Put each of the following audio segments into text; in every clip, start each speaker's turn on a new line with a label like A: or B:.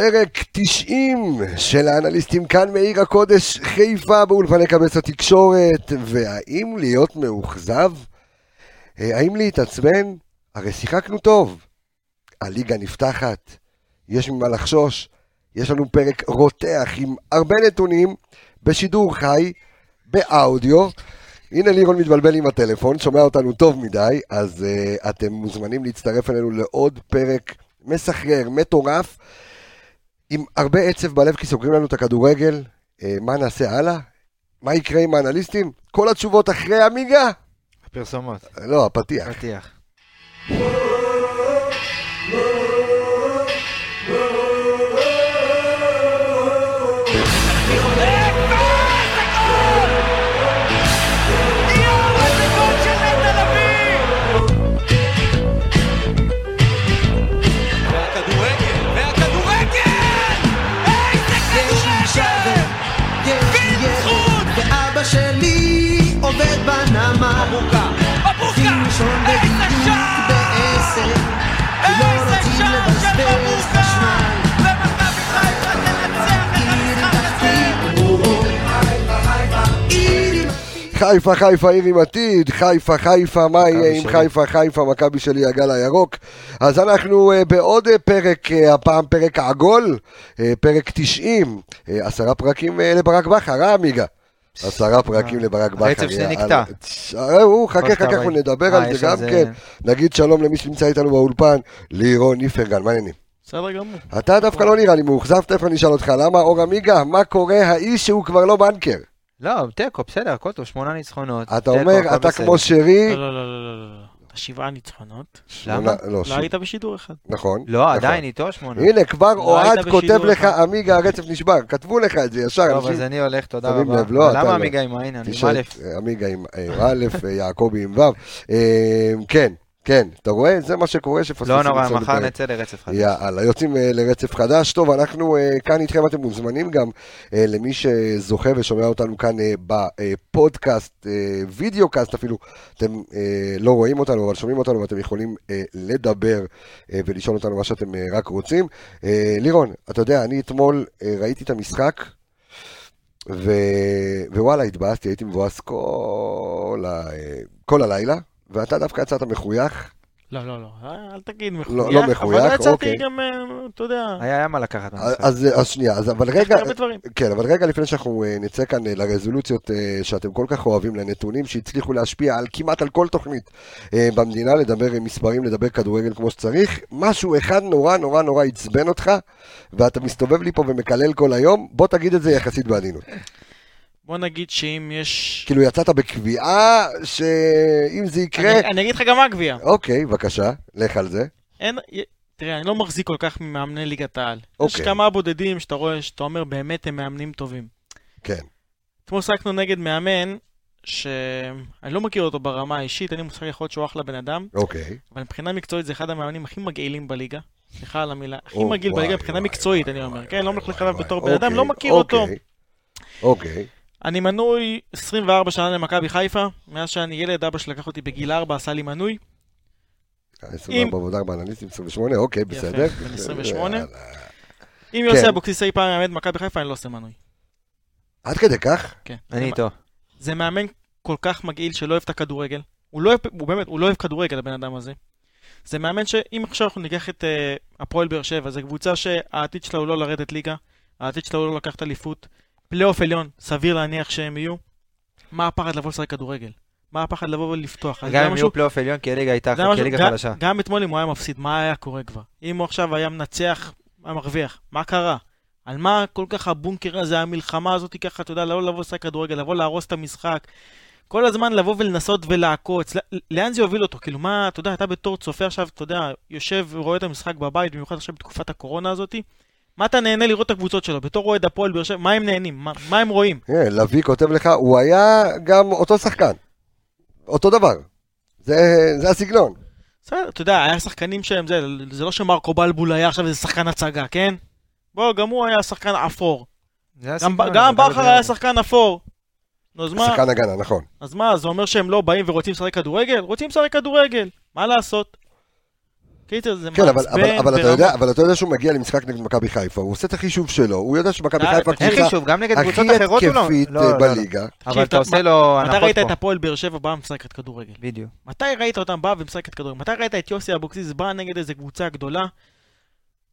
A: פרק 90 של האנליסטים כאן מעיר הקודש חיפה באולפני קבץ התקשורת, והאם להיות מאוכזב? אה, האם להתעצבן? הרי שיחקנו טוב. הליגה נפתחת, יש ממה לחשוש, יש לנו פרק רותח עם הרבה נתונים בשידור חי, באודיו. הנה לירון מתבלבל עם הטלפון, שומע אותנו טוב מדי, אז uh, אתם מוזמנים להצטרף אלינו לעוד פרק מסחרר, מטורף, עם הרבה עצב בלב כי סוגרים לנו את הכדורגל. Uh, מה נעשה הלאה? מה יקרה עם האנליסטים? כל התשובות אחרי עמיגה.
B: הפרסומות.
A: לא, הפתיח.
B: פתיח.
C: חיפה,
A: חיפה, עיר עם עתיד, חיפה, חיפה, מה יהיה עם
B: שלי.
A: חיפה, חיפה, מכבי שלי, הגל הירוק. אז אנחנו אה, בעוד אה, פרק, אה, הפעם פרק העגול, פרק 90, אה, עשרה פרקים לברק בכר, אה עמיגה? עשרה פרקים לברק בכר.
B: הרצף שלי. נקטע.
A: הוא, חכה, חכה. אנחנו נדבר על זה גם כן. נגיד שלום למי שנמצא איתנו באולפן, לירון איפרגן, מה העניינים?
D: בסדר גמור.
A: אתה דווקא לא נראה לי מאוכזב, תכף אני אשאל אותך, למה אור עמיגה, מה קורה האיש שהוא כבר לא בנקר?
B: לא, תיקו, בסדר, הכל טוב, שמונה ניצחונות.
A: אתה אומר, אתה. כמו שרי,
D: לא, לא, לא, לא, לא, לא. שבעה ניצחונות.
B: למה?
A: לא,
D: לא היית בשידור אחד.
A: נכון.
B: לא,
A: נכון.
B: עדיין איתו שמונה.
A: הנה, כבר
D: לא
A: אוהד כותב לך. עמיגה, הרצף נשבר. כתבו לך את זה ישר.
B: טוב, אז אני הולך, תודה רבה. למה. עמיגה עם העין? אני עם א'.
A: עמיגה עם אה, א', אה, יעקבי עם ו'. אה, כן, כן, אתה רואה? זה מה שקורה שפספסים
B: לא נורא, מחר. נצא לרצף חדש.
A: יאללה, יוצאים אה, לרצף חדש. טוב, אנחנו אה, כאן איתכם, אתם מוזמנים גם אה, למי שזוכה ושומע אותנו כאן בפודקאסט, וידאו קאסט אפילו, אתם לא רואים אותנו, אבל שומעים אותנו ואתם יכולים לדבר ולשאול אותנו מה שאתם רק רוצים. לירון, אתה יודע, אני אתמול ראיתי את המשחק, ו... ווואלה, התבאסתי, הייתי מבואס כל, ה... כל הלילה, ואתה דווקא יצאת מחוייך.
D: לא, לא, לא. אה, אל תגיד
A: לא
D: מחוייך.
A: מחוייך,
D: אבל יצאתי
A: אוקיי.
D: גם, אה, אתה יודע,
B: היה היה מה לקחת מהמשחק.
A: אז, אז שנייה, אז, אבל רגע. כן, אבל רגע לפני שאנחנו אה, נצא כאן לרזולוציות שאתם כל כך אוהבים, לנתונים שהצליחו להשפיע על כמעט על כל תוכנית במדינה, לדבר עם מספרים, לדבר כדורגל כמו שצריך, משהו אחד נורא נורא נורא עצבן אותך, ואתה מסתובב לי פה ומקלל כל היום, בוא תגיד את זה יחסית בעדינות.
D: בוא נגיד שאם יש...
A: כאילו יצאת בקביעה שאם זה יקרה...
D: אני אני אגיד לך גם מה הגביע.
A: אוקיי, בבקשה, לך על זה.
D: אין... תראה, אני לא מחזיק כל כך ממאמני ליגת העל. יש
A: אוקיי.
D: כמה בודדים שאתה רואה, שאתה אומר, באמת הם מאמנים טובים.
A: כן.
D: אתמול שחקנו נגד מאמן, שאני לא מכיר אותו ברמה האישית, אין לי מושג יכול להיות שהוא אחלה בן אדם,
A: אוקיי.
D: אבל מבחינה מקצועית זה אחד המאמנים הכי מגעילים בליגה. סליחה על המילה, הכי מגעיל בליגה מבחינה מקצועית, אני אומר, כן? לא עליו
A: וואי,
D: בתור בן אדם, לא
A: אוקיי,
D: מכיר אותו.
A: אוקיי, אוקיי.
D: אני מנוי 24 שנה למכבי חיפה, מאז שאני ילד, אבא שלי לקח אותי בגיל 4, עשה לי מנוי.
A: 24 עבודה 4 אנליסטים, 28, אוקיי,
D: יפה,
A: בסדר.
D: בן 28.
A: יאללה.
D: אם
A: כן.
D: יוסי אבוקסיס אי פעם יאמן מכבי חיפה, אני לא עושה מנוי.
A: עד כדי כך?
D: כן.
B: אני
D: זה-
B: איתו.
D: זה מאמן כל כך מגעיל שלא אוהב את הכדורגל. הוא לא אוהב, הוא באמת, הוא לא אוהב כדורגל, הבן אדם הזה. זה מאמן שאם עכשיו אנחנו ניקח את אה, הפועל באר שבע, זו קבוצה שהעתיד שלה הוא לא לרדת ליגה, העתיד שלה הוא לא לקחת אליפות, פלייאוף עליון, סביר להניח שהם יהיו. מה הפחד לבוא לשחק כדורגל? מה הפחד לבוא ולפתוח?
B: גם אם יהיו פלייאוף עליון, כי הליגה הייתה
D: משהו-
B: כליגה
D: גם-
B: חלשה.
D: גם אתמול אם הוא היה מפסיד, מה היה קורה כבר? אם הוא עכשיו היה מנצח, היה מרוויח, מה קרה? על מה כל כך הבונקר הזה, המלחמה הזאת ככה, אתה יודע, לא לבוא לשחק כדורגל, לבוא להרוס את המשחק. כל הזמן לבוא ולנסות ולעקוץ, ל- לאן זה יוביל אותו? כאילו מה, אתה יודע, אתה בתור צופה עכשיו, אתה יודע, יושב ורואה את המשחק בבית, במיוחד עכשיו בתקופת הקורונה הזאת, מה אתה נהנה לראות את הקבוצות שלו? בתור אוהד הפועל באר שבע, מה הם נהנים? מה, מה הם רואים?
A: כן, לביא כותב לך, הוא היה גם אותו שחקן. אותו דבר. זה זה הסגנון.
D: בסדר, אתה יודע, היה שחקנים שהם זה, זה לא שמרקו בלבול היה עכשיו איזה שחקן הצגה, כן? בוא, גם הוא היה שחקן אפור. גם, גם
B: מכבי
D: בכר היה. שחקן אפור. נו, אז מה,
A: שחקן הגנה, נכון.
D: אז מה, זה אומר שהם לא באים ורוצים לשחק כדורגל? רוצים לשחק כדורגל, מה לעשות? קיצר, זה
A: כן, אבל,
D: מעצבן
A: אבל, אבל, אתה
D: ברמה.
A: יודע, אבל אתה יודע שהוא מגיע למשחק נגד מכבי חיפה, הוא עושה את החישוב שלו, הוא יודע שמכבי
D: די,
A: חיפה קבוצה הכי
B: לא...
A: התקפית
B: לא, לא, לא.
A: בליגה.
B: אבל אתה עושה לו
D: מתי
B: הנחות
D: ראית את
B: פה.
D: הפועל באר שבע באה ומשחקת כדורגל?
B: בדיוק.
D: מתי ראית אותם באה ומשחקת כדורגל? מתי ראית את יוסי אבוקסיס בא נגד איזה קבוצה גדולה,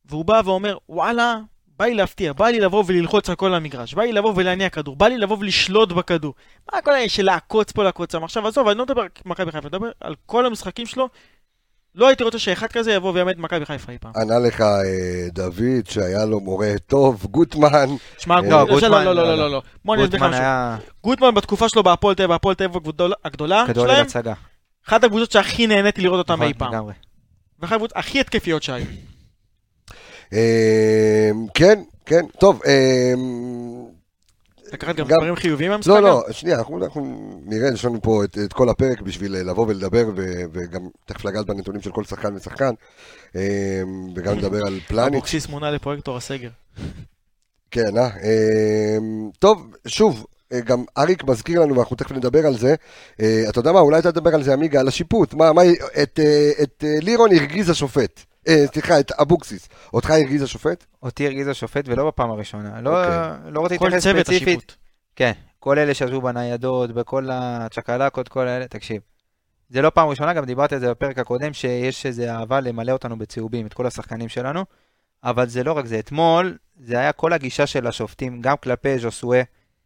D: והוא בא ואומר, וואלה, בא לי להפתיע, בא לי לבוא וללחוץ על כל המגרש, בא לי לבוא ולהניע כדור, בא לי לבוא ולשלוט בכדור. מה כל העניין של לעקוץ פה לעקוץ שם? עכשיו עזוב, אני לא מדבר על מכבי חיפה, אני מדבר על כל המשחקים שלו. לא הייתי רוצה שאחד כזה יבוא ויאמן את מכבי חיפה אי פעם.
A: ענה לך אה, דוד שהיה לו מורה טוב, גוטמן,
D: שמע,
A: לא,
D: גוטמן, לא, לא,
B: לא,
D: לא,
B: לא.
D: לא, לא. בוא אני אסביר לך
B: גוטמן
D: משהו. גוטמן בתקופה שלו בהפועל תל אביב, בהפועל תל אביב הגדולה- שלהם. אחת הקבוצות שהכי נהניתי לראות אותם
B: נכון,
D: אי פעם.
B: לגמרי.
D: ואחת הקבוצות הכי התקפיות שהיו.
A: אה, כן, כן, טוב, אה,
D: לקחת גם
A: גם-
D: דברים חיוביים מהמשחק?
A: לא? לא, שנייה, אנחנו, אנחנו נראה, יש לנו פה את, את כל הפרק בשביל אה, לבוא ולדבר, ו, וגם תכף לגעת בנתונים של כל שחקן ושחקן, אה, וגם לדבר על פלניץ'.
D: אבוקסיס מונה לפרויקטור הסגר.
A: כן, אה? אה, טוב, שוב, אה, גם אריק מזכיר לנו, ואנחנו תכף נדבר על זה. אה, אתה יודע מה, אולי אתה תדבר על זה, עמיגה, על השיפוט. מה, מה, את, את לירון הרגיז השופט. אה, סליחה, את אבוקסיס. אותך הרגיז השופט?
B: אותי הרגיז השופט ולא בפעם הראשונה. לא
A: אוקיי.
B: לא רוצה
D: כל
B: להתייחס
D: צוות
B: ספציפית.
D: השיפוט.
B: כן, כל אלה שישבו בניידות, בכל הצ'קלקות, כל האלה, תקשיב. זה לא פעם ראשונה, גם דיברתי על זה בפרק הקודם, שיש איזו אהבה למלא אותנו בצהובים, את כל השחקנים שלנו, אבל זה לא רק זה. אתמול, זה היה כל הגישה של השופטים, גם כלפי ז'וסואה,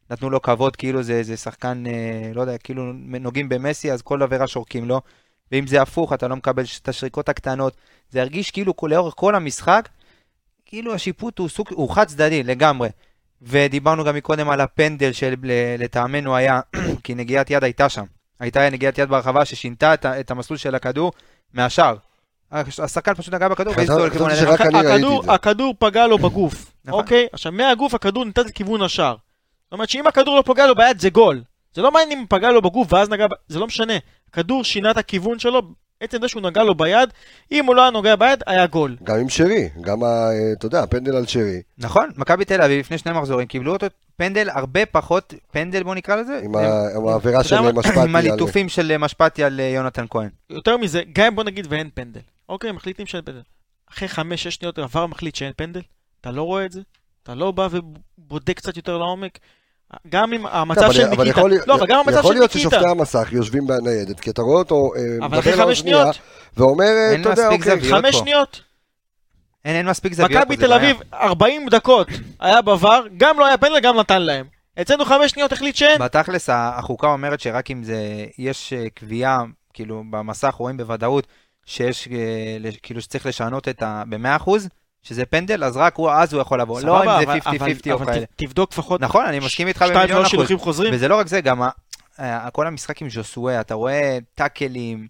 B: נתנו לו כבוד, כאילו זה איזה שחקן, אה, לא יודע, כאילו נוגעים במסי, אז כל עבירה שורקים לו. ואם זה הפוך, אתה לא מקבל את השריקות הקטנות. זה הרגיש כאילו כל- לאורך כל המשחק, כאילו השיפוט הוא סוג, הוא חד צדדי לגמרי. ודיברנו גם מקודם על הפנדל שלטעמנו היה, כי נגיעת יד הייתה שם. הייתה נגיעת יד ברחבה ששינתה את, את המסלול של הכדור מהשאר. השחקן פשוט נגע בכדור
A: חשב-
B: והזיזו לכיוון
A: ראיתי
D: הכדור-. הכדור פגע לו בגוף,
B: נכון.
D: אוקיי? עכשיו, מהגוף הכדור ניתן לכיוון השער. זאת אומרת שאם הכדור לא פגע לו ביד זה גול. זה לא מעניין אם פגע לו בגוף ואז נגע, זה לא משנה. הכדור שינה את הכיוון שלו, עצם זה שהוא נגע לו ביד, אם הוא לא היה נוגע ביד, היה גול.
A: גם עם שרי, גם, ה, אה, אתה יודע, הפנדל על שרי,
B: נכון, מכבי תל אביב לפני שני מחזורים קיבלו אותו פנדל הרבה פחות, פנדל בוא נקרא לזה,
A: עם, עם העבירה של? משפטי.
B: עם
A: על-
B: הליטופים של משפטי על אה, יונתן כהן.
D: יותר מזה, גם אם בוא נגיד ואין פנדל. אוקיי, מחליטים שאין פנדל. אחרי חמש-שש שניות עבר מחליט שאין פנדל, אתה לא רואה את זה, אתה לא בא ובודק קצת יותר לעומק. גם אם
A: לא,
D: המצב
A: אבל-
D: של
A: אבל
D: ניקיטה,
A: יכול להיות-
D: לא, אבל גם המצב
A: יכול
D: של
A: להיות
D: ניקיטה,
A: ששופטי המסך יושבים בניידת, כי אתה רואה אותו אה,
D: אבל
A: מדבר
D: אחרי
A: על
D: חמש
A: השנייה,
D: שניות,
A: ואומר, אה, אתה יודע, אוקיי.
D: חמש
B: פה.
D: שניות,
B: אין, אין מספיק זוויות.
D: מכבי תל
B: בעיה.
D: אביב 40 דקות היה בVAR, גם לא היה פנדל, גם נתן להם. אצלנו חמש שניות החליט שאין.
B: בתכלס, החוקה אומרת שרק אם זה, יש אה, קביעה, כאילו במסך רואים בוודאות שיש, כאילו שצריך לשנות את ה... ב-100%, שזה פנדל, אז רק הוא, אז הוא יכול לבוא. לא אם זה
D: אבל-
B: 50-50 או כאלה.
D: תבדוק לפחות
B: נכון, אני מסכים איתך במיליון
D: שלוש
B: אחוז. וזה לא רק זה, גם ה- ה- כל המשחק עם ז'וסואה, אתה רואה טאקלים,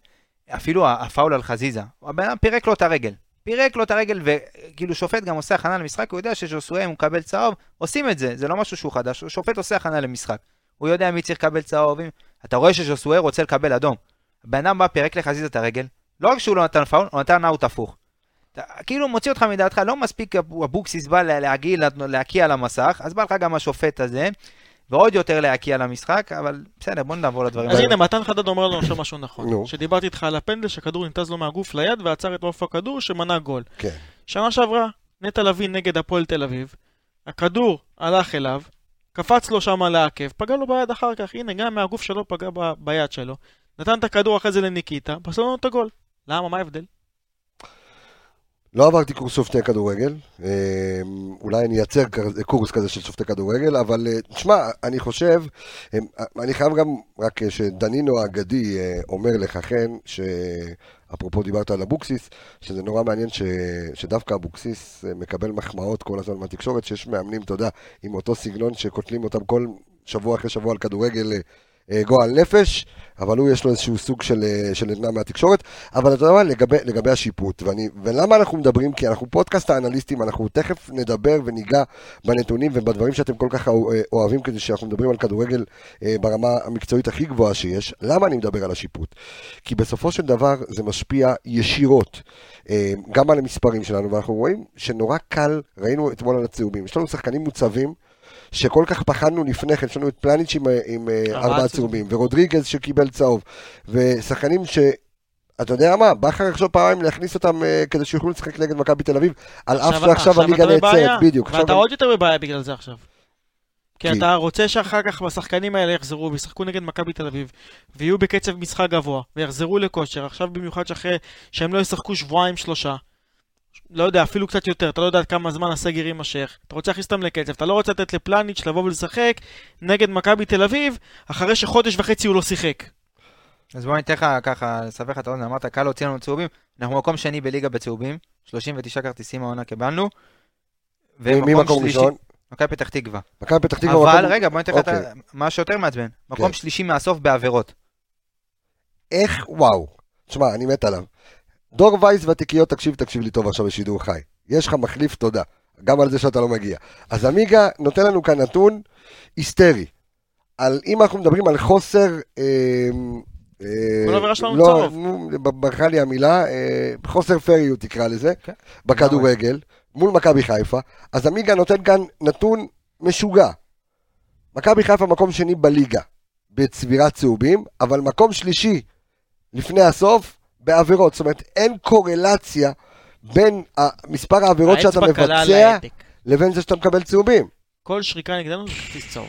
B: אפילו הפאול על חזיזה. הבן אדם פירק לו את הרגל. פירק לו את הרגל, וכאילו שופט גם עושה הכנה למשחק, הוא יודע שז'וסואה, אם הוא מקבל צהוב, עושים את זה, זה לא משהו שהוא חדש, שופט עושה הכנה למשחק. הוא יודע מי צריך לקבל צהוב, אתה רואה שז'וסואה רוצה לקבל אדום. הבן אדם בא, פירק לחזיזה את הרגל, לא רק שהוא לא נתן פאול, הוא נתן אאוט הפוך. אתה, כאילו מוציא אותך מדעתך, לא מספיק אבוקסיס בא לה- להגיע, להקיע על המסך, אז בא לך גם השופט הזה, ועוד יותר להקיע על המשחק, אבל בסדר, בוא נעבור לדברים
D: אז
B: האלה.
D: הנה, מתן חדד אומר לנו עכשיו משהו נכון.
A: נו.
D: שדיברתי איתך על הפנדל שהכדור ניתז לו מהגוף ליד ועצר את עוף הכדור שמנע גול.
A: כן.
D: שנה שעברה, נטע לביא נגד הפועל תל אביב, הכדור הלך אליו, קפץ לו שם לעקב, פגע לו ביד אחר כך, הנה, גם מהגוף שלו פגע ב- ביד שלו. נתן את הכדור אחרי זה לניקיטה, בסוף נתן את הגול. למה? מה ההבדל?
A: לא עברתי קורס שופטי כדורגל, אה, אולי אני אייצר קורס כזה של שופטי כדורגל, אבל אה, תשמע, אני חושב, אה, אני חייב גם, רק שדנינו האגדי אומר לך כן, שאפרופו דיברת על אבוקסיס, שזה נורא מעניין ש, שדווקא אבוקסיס מקבל מחמאות כל הזמן מהתקשורת, שיש מאמנים, אתה יודע, עם אותו סגנון שקוטלים אותם כל שבוע אחרי שבוע על כדורגל. אה, גועל נפש, אבל הוא יש לו איזשהו סוג של, אה, של עדנה מהתקשורת. אבל אתה יודע מה, לגבי, לגבי השיפוט, ואני, ולמה אנחנו מדברים? כי אנחנו פודקאסט האנליסטים, אנחנו תכף נדבר וניגע בנתונים ובדברים שאתם כל כך אה, אוהבים, כדי שאנחנו מדברים על כדורגל ברמה המקצועית הכי גבוהה שיש. למה אני מדבר על השיפוט? כי בסופו של דבר זה משפיע ישירות גם על המספרים שלנו, ואנחנו רואים שנורא קל, ראינו אתמול על הצהובים, יש לנו שחקנים מוצבים. שכל כך פחדנו לפני כן, יש לנו את פלניץ' עם, אה, עם אה,
D: ארבעה צהובים.
A: ורודריגז שקיבל צהוב, ושחקנים ש... אתה יודע מה, בכר יחשוב פעמיים להכניס אותם אה, כדי שיוכלו לשחק נגד מכבי תל אביב, על אף
D: עכשיו-
A: שעכשיו
D: עכשיו
A: הליגה נעצרת, בדיוק.
D: ואתה עוד יותר בבעיה בגלל זה עכשיו. כי- אתה רוצה שאחר כך השחקנים האלה יחזרו וישחקו נגד מכבי תל אביב, ויהיו בקצב משחק גבוה, ויחזרו לכושר, עכשיו במיוחד שאחרי שהם לא ישחקו שבועיים שלושה. לא יודע, אפילו קצת יותר, אתה לא יודע עד כמה זמן הסגר יימשך. אתה רוצה להכניס אותם לקצב, אתה לא רוצה לתת לפלניץ' לבוא ולשחק נגד מכבי תל אביב, אחרי שחודש וחצי הוא לא שיחק.
B: אז בוא ניתן לך ככה, לסבר לך את האוזן, אמרת קל להוציא לנו צהובים, אנחנו מקום שני בליגה בצהובים, 39 כרטיסים העונה קיבלנו,
A: מי
B: ומקום
A: מקום ראשון?
B: מכבי פתח תקווה.
A: מכבי פתח תקווה.
B: אבל
A: מקום-
B: רגע, בוא ניתן לך את ה-
A: אוקיי.
B: מה שיותר מעצבן, מקום
A: כן.
B: שלישי מהסוף בעבירות.
A: איך, וואו. תשמע, אני מת עליו. דור וייס ותיקיות, תקשיב, תקשיב לי טוב עכשיו בשידור חי. יש לך מחליף תודה, גם על זה שאתה לא מגיע. אז עמיגה נותן לנו כאן נתון היסטרי. על, אם אנחנו מדברים על חוסר... אה, אה,
D: כל עבירה שלנו
A: לא,
D: צהוב.
A: נו, ב- ברחה לי המילה, אה, חוסר פריות תקרא לזה,
B: כן.
A: בכדורגל, מול מכבי חיפה, אז עמיגה נותן כאן נתון משוגע. מכבי חיפה מקום שני בליגה בצבירת צהובים, אבל מקום שלישי לפני הסוף בעבירות. זאת אומרת, אין קורלציה בין מספר העבירות שאתה מבצע. לבין זה שאתה מקבל צהובים.
D: כל שריקה נגדנו זה כרטיס צהוב.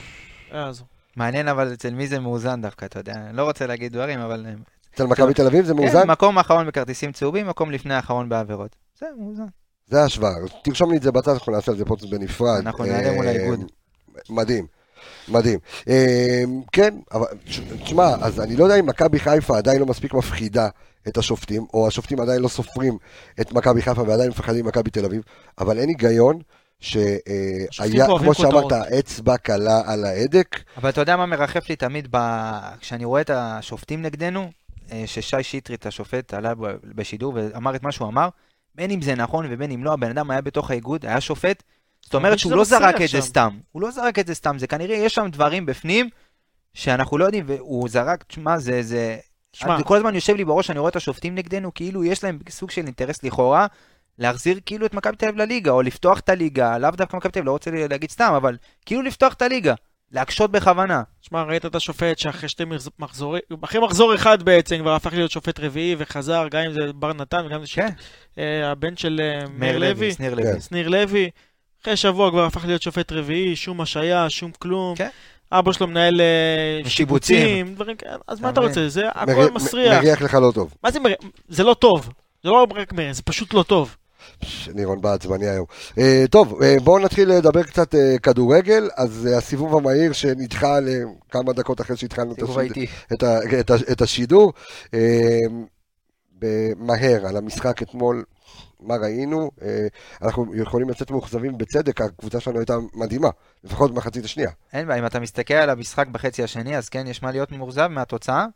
D: יעזור.
B: מעניין אבל אצל מי זה מאוזן דווקא, אתה יודע, אני לא רוצה להגיד דברים, אבל... אה,
A: אצל מכבי תל אביב זה מאוזן?
B: כן, מקום אחרון בכרטיסים צהובים, מקום לפני האחרון בעבירות. זה מאוזן.
A: זה ההשוואה. תרשום לי את זה בצד, אנחנו נעשה על זה פודקאסט בנפרד.
B: אנחנו נעלה מול
A: אה,
B: האיגוד.
A: מדהים, מדהים. אה, כן, אבל תשמע, אז אני לא יודע אם מכבי חיפה עדיין לא מספיק מפחידה את השופטים, או השופטים עדיין לא סופרים את מכבי חיפה ועדיין מפחדים ממכבי תל אביב, אבל אין היגיון שהיה,
D: אוהבים
A: כמו שאמרת. אצבע קלה על ההדק.
B: אבל אתה יודע מה מרחף לי תמיד ב... כשאני רואה את השופטים נגדנו, אה, ששי שטרית, השופט, עלה בשידור ואמר את מה שהוא אמר, בין אם זה נכון ובין אם לא, הבן אדם היה בתוך האיגוד, היה שופט, זאת אומרת שהוא לא זרק את זה. סתם. הוא לא זרק את זה סתם, זה כנראה יש שם דברים בפנים שאנחנו לא יודעים, והוא זרק, תשמע, זה... זה...
D: שמע,
B: זה כל הזמן יושב לי בראש, אני רואה את השופטים נגדנו, כאילו יש להם סוג של אינטרס לכאורה, להחזיר כאילו את מכבי תל אביב לליגה, או לפתוח את הליגה, לאו דווקא מכבי תל אביב, לא רוצה להגיד סתם, אבל כאילו לפתוח את הליגה, להקשות בכוונה.
D: שמע, ראית את השופט שאחרי שתי מחז- מחזורים, אחרי מחזור אחד בעצם כבר הפך להיות שופט רביעי וחזר, גם אם זה בר נתן וגם אם זה
B: כן,
D: שופט, אה, הבן של אה, מאיר לוי,
B: לוי, שניר
A: כן.
B: לוי.
D: אחרי שבוע כבר הפך להיות שופט רביעי, שום השעיה, שום כלום.
B: כן.
D: אבא שלו מנהל אה,
B: שיבוצים.
D: דברים כאלה. אז מה
B: אתה?
D: רוצה? זה הכל מסריח.
A: מריח לך לא טוב.
D: מה זה מריח? זה לא טוב. זה לא רק מריח, זה פשוט לא טוב.
A: פש, לירון בא עצבני היום. אה, טוב, אה, בואו נתחיל לדבר קצת כדורגל. אז הסיבוב המהיר שנדחה לכמה דקות אחרי שהתחלנו את השידור. מהר על המשחק אתמול, מה ראינו? אה, אנחנו יכולים לצאת מאוכזבים בצדק, הקבוצה שלנו הייתה מדהימה, לפחות במחצית השנייה.
B: אין בעיה, אם אתה מסתכל על המשחק בחצי השני, אז כן, יש מה להיות מאוכזב מהתוצאה.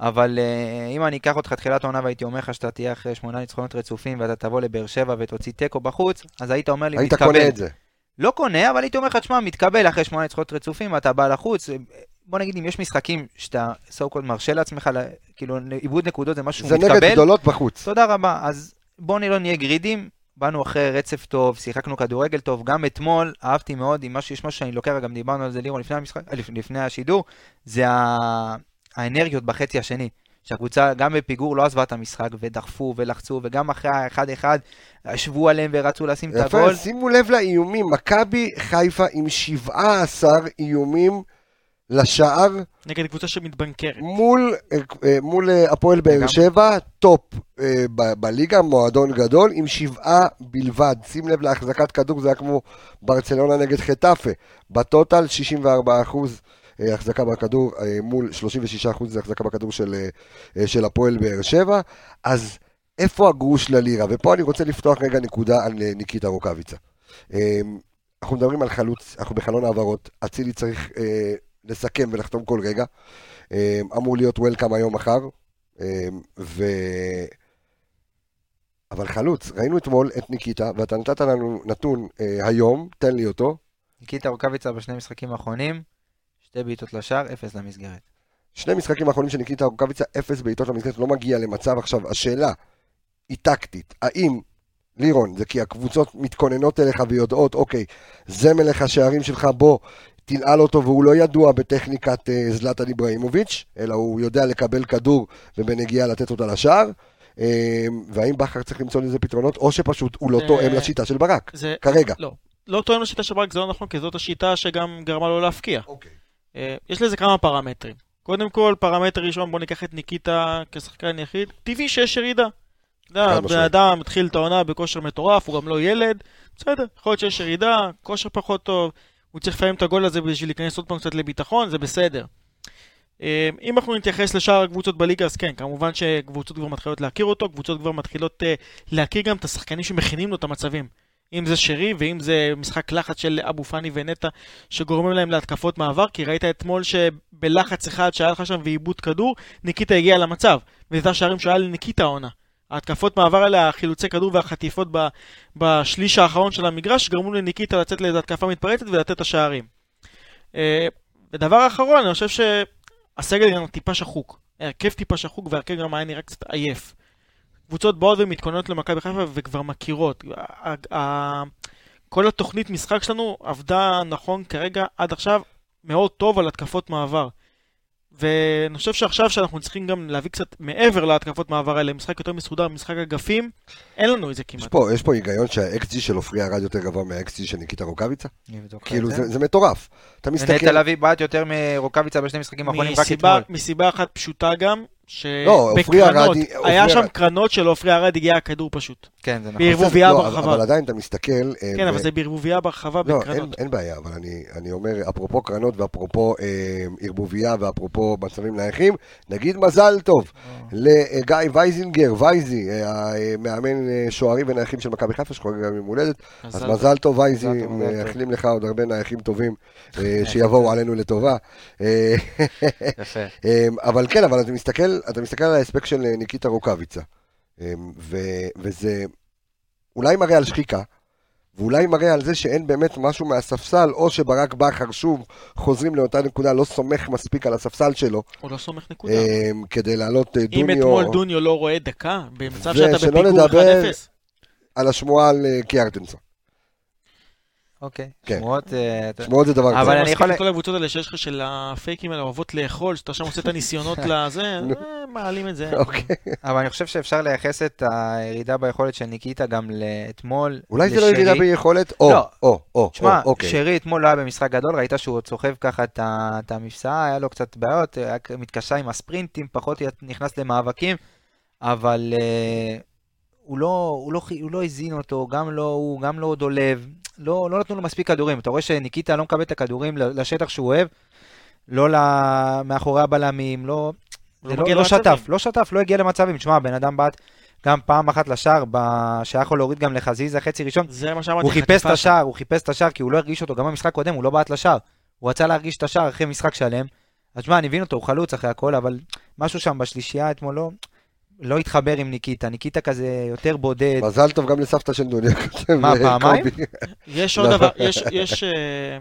B: אבל אה, אם אני אקח אותך תחילת העונה והייתי אומר לך שאתה תהיה אחרי שמונה ניצחונות רצופים ואתה תבוא לבאר שבע ותוציא תיקו בחוץ, אז היית אומר לי,
A: היית
B: מתקבל.
A: קונה את זה.
B: לא קונה, אבל הייתי אומר לך, תשמע, מתקבל אחרי שמונה ניצחונות רצופים, אתה בא לחוץ. בוא נגיד, אם יש משחקים שאתה so called מרשה לעצמך, כאילו, איבוד נקודות זה משהו
A: זה
B: שהוא
A: נגד
B: מתקבל,
A: גדולות בחוץ.
B: תודה רבה. אז בואו לא נהיה גרידים, באנו אחרי רצף טוב, שיחקנו כדורגל טוב, גם אתמול אהבתי מאוד, אם משהו, יש משהו שאני לוקח, גם דיברנו על זה לירון לפני המשחק, אה, לפ- לפני השידור, זה ה... האנרגיות בחצי השני. שהקבוצה גם בפיגור לא עזבה את המשחק, ודחפו ולחצו, וגם אחרי האחד-אחד, ישבו עליהם ורצו לשים את
A: יפה,
B: הגול.
A: שימו לב לאיומים, מכבי חיפה עם 17 איומים לשער
D: נגד קבוצה שמתבנקרת.
A: מול, אה, מול אה, הפועל באר. שבע, טופ אה, ב- בליגה, מועדון גדול, עם שבעה בלבד. שים לב להחזקת כדור, זה היה כמו ברצלונה נגד חטאפה. בטוטל 64 אחוז. החזקה בכדור מול 36 אחוז זה החזקה בכדור של, של הפועל באר שבע. אז איפה הגרוש ללירה? ופה אני רוצה לפתוח רגע נקודה על ניקיטה רוקאביצה. אנחנו מדברים על חלוץ, אנחנו בחלון העברות, אצילי צריך אה, לסכם ולחתום כל רגע. אה, אמור להיות וולקאם היום מחר. אה, ו... אבל חלוץ, ראינו אתמול את ניקיטה, ואתה נתת לנו נתון אה, היום, תן לי אותו.
B: ניקיטה רוקאביצה בשני משחקים האחרונים, שתי בעיטות לשער, אפס למסגרת.
A: שני משחקים האחרונים של ניקיטה רוקאביצה, אפס בעיטות למסגרת, לא מגיע למצב. עכשיו, השאלה היא טקטית, האם, לירון, זה כי הקבוצות מתכוננות אליך ויודעות, אוקיי, זה מלך השערים שלך, בוא, תנעל אותו והוא לא ידוע בטכניקת אה, זלאטן איברהימוביץ', אלא הוא יודע לקבל כדור ובנגיעה לתת אותה לשער. אה, והאם בכר צריך למצוא לזה פתרונות, או שפשוט הוא לא
D: זה-
A: תואם לשיטה של ברק. כרגע.
D: לא. לא תואם לשיטה של ברק, זה לא נכון, כי זאת השיטה שגם גרמה לו להפקיע.
A: אוקיי.
D: אה, יש לזה כמה פרמטרים. קודם כל, פרמטר ראשון, בוא ניקח את ניקיטה כשחקן יחיד. טבעי שיש ירידה. אתה יודע, בן. אדם התחיל את העונה בכושר מטורף, הוא גם לא ילד. בסדר, יכול להיות שיש ירידה, כושר פחות טוב. הוא צריך לפעמים את הגול הזה בשביל להיכנס עוד פעם קצת לביטחון, זה בסדר. אה, אם אנחנו נתייחס לשאר הקבוצות בליגה, אז כן, כמובן שקבוצות כבר מתחילות להכיר אותו, קבוצות כבר מתחילות אה, להכיר גם את השחקנים שמכינים לו את המצבים. אם זה שרי ואם זה משחק לחץ של אבו פאני ונטע שגורמים להם להתקפות מעבר, כי ראית אתמול שבלחץ אחד שהיה לך שם ועיבוד כדור, ניקיטה הגיע למצב. וזה השערים שהיה לניקיטה העונה. ההתקפות מעבר האלה, החילוצי כדור והחטיפות ב, בשליש האחרון של המגרש, גרמו לניקיטה לצאת לאיזו התקפה מתפרצת ולתת את השערים. אה, ודבר אחרון, אני חושב שהסגל גם טיפה שחוק. ההרכב טיפה שחוק וההרכב גם היה נראה קצת עייף. קבוצות באות ומתכוננות למכבי חיפה וכבר מכירות. כל התוכנית משחק שלנו עבדה נכון כרגע עד עכשיו מאוד טוב על התקפות מעבר. ואני חושב שעכשיו שאנחנו צריכים גם להביא קצת מעבר להתקפות מעבר האלה, משחק יותר מסודר, משחק אגפים, אין לנו את זה
A: יש
D: כמעט.
A: פה, יש פה היגיון שה-XG של עופרי ארד יותר גבוה מה-XG של ניקיטה רוקאביצה? כאילו,
B: זה.
A: זה מטורף. אתה מסתכל...
B: ונטע לביא בעט יותר מרוקאביצה בשני משחקים האחרונים רק אתמול.
D: מסיבה אחת פשוטה גם, שבקרנות,
A: ארד-
D: היה שם קרנות של עופרי ארד הגיע הכדור פשוט.
B: כן, זה נכון.
D: בערבוביה
A: לא,
D: ברחבה.
A: אבל עדיין אתה מסתכל... אה,
D: כן,
A: ו-
D: אבל זה בערבוביה ברחבה
A: לא, אין,
D: בקרנות.
A: אין בעיה, אבל אני, אני אומר, אפרופו קרנות ואפרופו אה, ערבוביה ואפרופו מצבים נייחים, נגיד מזל טוב לגיא וייזינגר, וייזי, אה, המאמן אה, שוערים ונייחים של מכבי חיפה, שחוגג גם יום הולדת, אז
D: מזל
A: טוב וייזי. מאחלים לך עוד הרבה נייחים טובים אה, שיבואו עלינו לטובה. אה,
B: יפה.
A: אה, אבל כן, אבל אתה מסתכל, אתה מסתכל על ההספק של אה, ניקיטה רוקאביצה, אה, ו- וזה אולי מראה על שחיקה, ואולי מראה על זה שאין באמת משהו מהספסל, או שברק בכר שוב חוזרים לאותה נקודה, לא סומך מספיק על הספסל שלו,
D: הוא לא סומך נקודה.
A: אה, כדי לעלות אה,
D: אם
A: דוניו
D: אתמול דוניו לא רואה דקה, במצב
A: ושלא
D: שאתה בפיגור 1-0,
A: נדבר- על השמועה על אה, קיארטנסון.
B: אוקיי.
A: כן.
B: שמועות... אתה-
A: שמועות זה דבר
B: אבל
A: כזה.
B: אני
D: אני
B: יכול-
D: כל הקבוצות האלה שיש לך של הפייקים האלה אוהבות לאכול, שאתה שם עושה את הניסיונות לזה. אה, מעלים את זה.
A: אוקיי.
B: אבל אני חושב שאפשר לייחס את הירידה ביכולת של ניקיטה גם לאתמול.
A: אולי זה לא. ירידה ביכולת, או,
B: לא.
A: או, או,
B: תשמע,
A: או, אוקיי.
B: שרי אתמול לא היה במשחק גדול, ראית שהוא עוד סוחב ככה את המפסעה, היה לו קצת בעיות, היה מתקשה עם הספרינטים, פחות נכנס למאבקים, אבל אה, הוא לא, הוא, לא, הוא לא הזין אותו, גם לא הוא, גם לא דולב, לא, לא נתנו לו מספיק כדורים. אתה רואה שניקיטה לא מקבל את הכדורים לשטח שהוא אוהב, לא מאחורי הבלמים, לא,
D: לא
B: זה לא, לא. שטף, לא שטף, לא הגיע למצבים. תשמע, בן אדם בעט גם פעם אחת לשער, שהיה יכול להוריד גם לחזיזה חצי ראשון,
D: זה מה שאמרתי.
B: הוא חיפש את השער, הוא חיפש את השער כי הוא לא הרגיש אותו, גם במשחק קודם הוא לא בעט לשער. הוא רצה להרגיש את השער אחרי משחק שלם. אז שמע, אני מבין אותו, הוא חלוץ אחרי הכל, אבל משהו שם בשלישייה אתמול לא, לא התחבר עם ניקיטה. ניקיטה כזה יותר בודד.
A: מזל טוב גם לסבתא של דוניה.
B: מה,
A: אה,
B: פעמיים?
D: יש עוד
A: לא.
D: דבר, יש, יש... אה,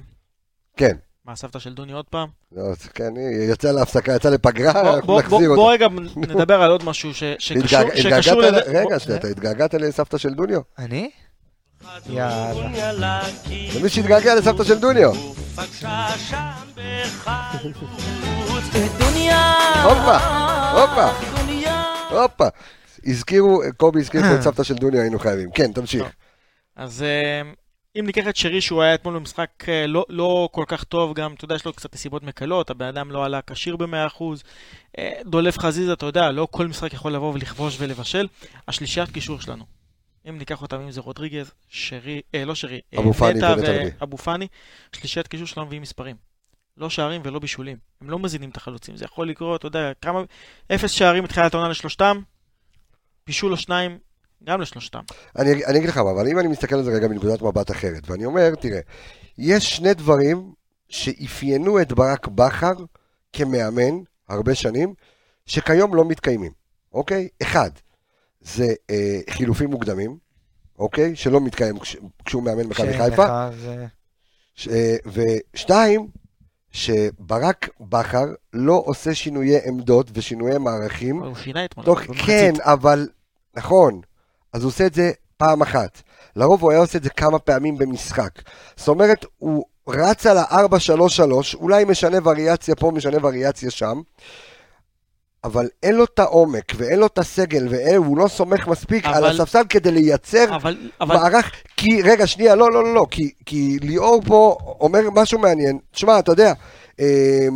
A: כן.
D: מה, סבתא של דוני עוד פעם?
A: לא, כן, היא יצאה להפסקה, יצאה לפגרה, אנחנו נחזיר
D: בוא- בוא
A: אותה.
D: רגע נדבר על עוד משהו ש- שקשור לזה.
A: רגע, שנייה, אתה התגעגעת לסבתא של דוניו?
B: אני? יאללה.
A: למי שהתגעגע לסבתא של דוניו? הופה, הופה, הופה. הזכירו, קובי הזכיר פה את סבתא של דוניו, היינו חייבים. כן, תמשיך.
D: אז אה, אם ניקח את שרי שהוא היה אתמול במשחק אה, לא, לא כל כך טוב, גם, אתה יודע, יש לו קצת נסיבות מקלות, הבן אדם לא עלה כשיר ב-100%, אה, דולף חזיזה, אתה יודע, לא כל משחק יכול לבוא ולכבוש ולבשל. השלישיית קישור שלנו, אם ניקח אותם, אם זה רודריגז, שרי, אה, לא שרי, אה,
A: אבו פאני
D: נטע
A: ונטע.
D: ואבו פאני, שלישיית קישור שלנו מביאים מספרים. לא שערים ולא בישולים. הם לא מזינים את החלוצים. זה יכול לקרות, אתה יודע, כמה... אפס שערים מתחילת העונה לשלושתם, בישול או שניים, גם לשלושתם.
A: אני, אני אגיד לך מה, אבל אם אני מסתכל על זה רגע מנקודת מבט אחרת, ואני אומר, תראה, יש שני דברים שאפיינו את ברק בכר כמאמן הרבה שנים, שכיום לא מתקיימים, אוקיי? אחד, זה אה, חילופים מוקדמים, אוקיי? שלא מתקיים כש, כשהוא מאמן מכבי חיפה.
B: זה-
A: ש- אה, ושתיים, שברק בכר לא עושה שינויי עמדות ושינויי מערכים
D: הוא שינה אתמול.
A: תוך. כן, אבל, נכון, אז הוא עושה את זה פעם אחת. לרוב הוא היה עושה את זה כמה פעמים במשחק. זאת אומרת, הוא רץ על ה-4-3-3, אולי משנה וריאציה פה, משנה וריאציה שם, אבל אין לו את העומק, ואין לו את הסגל, והוא לא סומך מספיק על
D: אבל-
A: הספסל כדי לייצר
D: אבל, אבל
A: מערך, כי, רגע, שנייה, לא, לא, לא, לא, כי, כי ליאור פה אומר משהו מעניין. תשמע, אתה יודע, אה,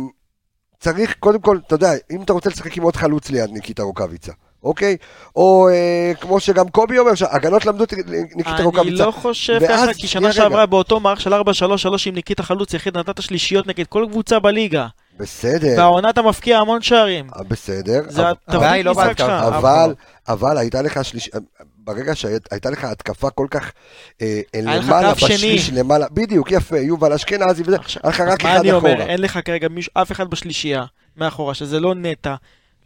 A: צריך, קודם כל, אתה יודע, אם אתה רוצה לשחק עם עוד חלוץ ליד ניקיטה רוקאביצה, אוקיי? או אה, כמו שגם קובי אומר, שהגנות למדו את ניקיטה
D: אני
A: רוקאביצה.
D: לא חושב ככה, כי שנה. שעברה באותו מערך של 4-3-3 עם ניקיטה חלוץ יחיד נתת שלישיות נגד כל קבוצה בליגה.
A: בסדר,
D: והעונה אתה מפקיע המון שערים.
A: אה, בסדר.
D: זה התבנית
B: לא
D: משחק. שלך.
A: אבל, אבל הייתה לך שליש... ברגע שהייתה לך התקפה כל כך אה, למעלה,
D: קו שני.
A: בשליש למעלה, בדיוק, יפה, יובל אשכנזי וזה, היה לך רק
D: מה
A: אחד
D: אני אומר?
A: אחורה.
D: אין לך כרגע מישהו, אף אחד בשלישייה מאחורה, שזה לא נטע,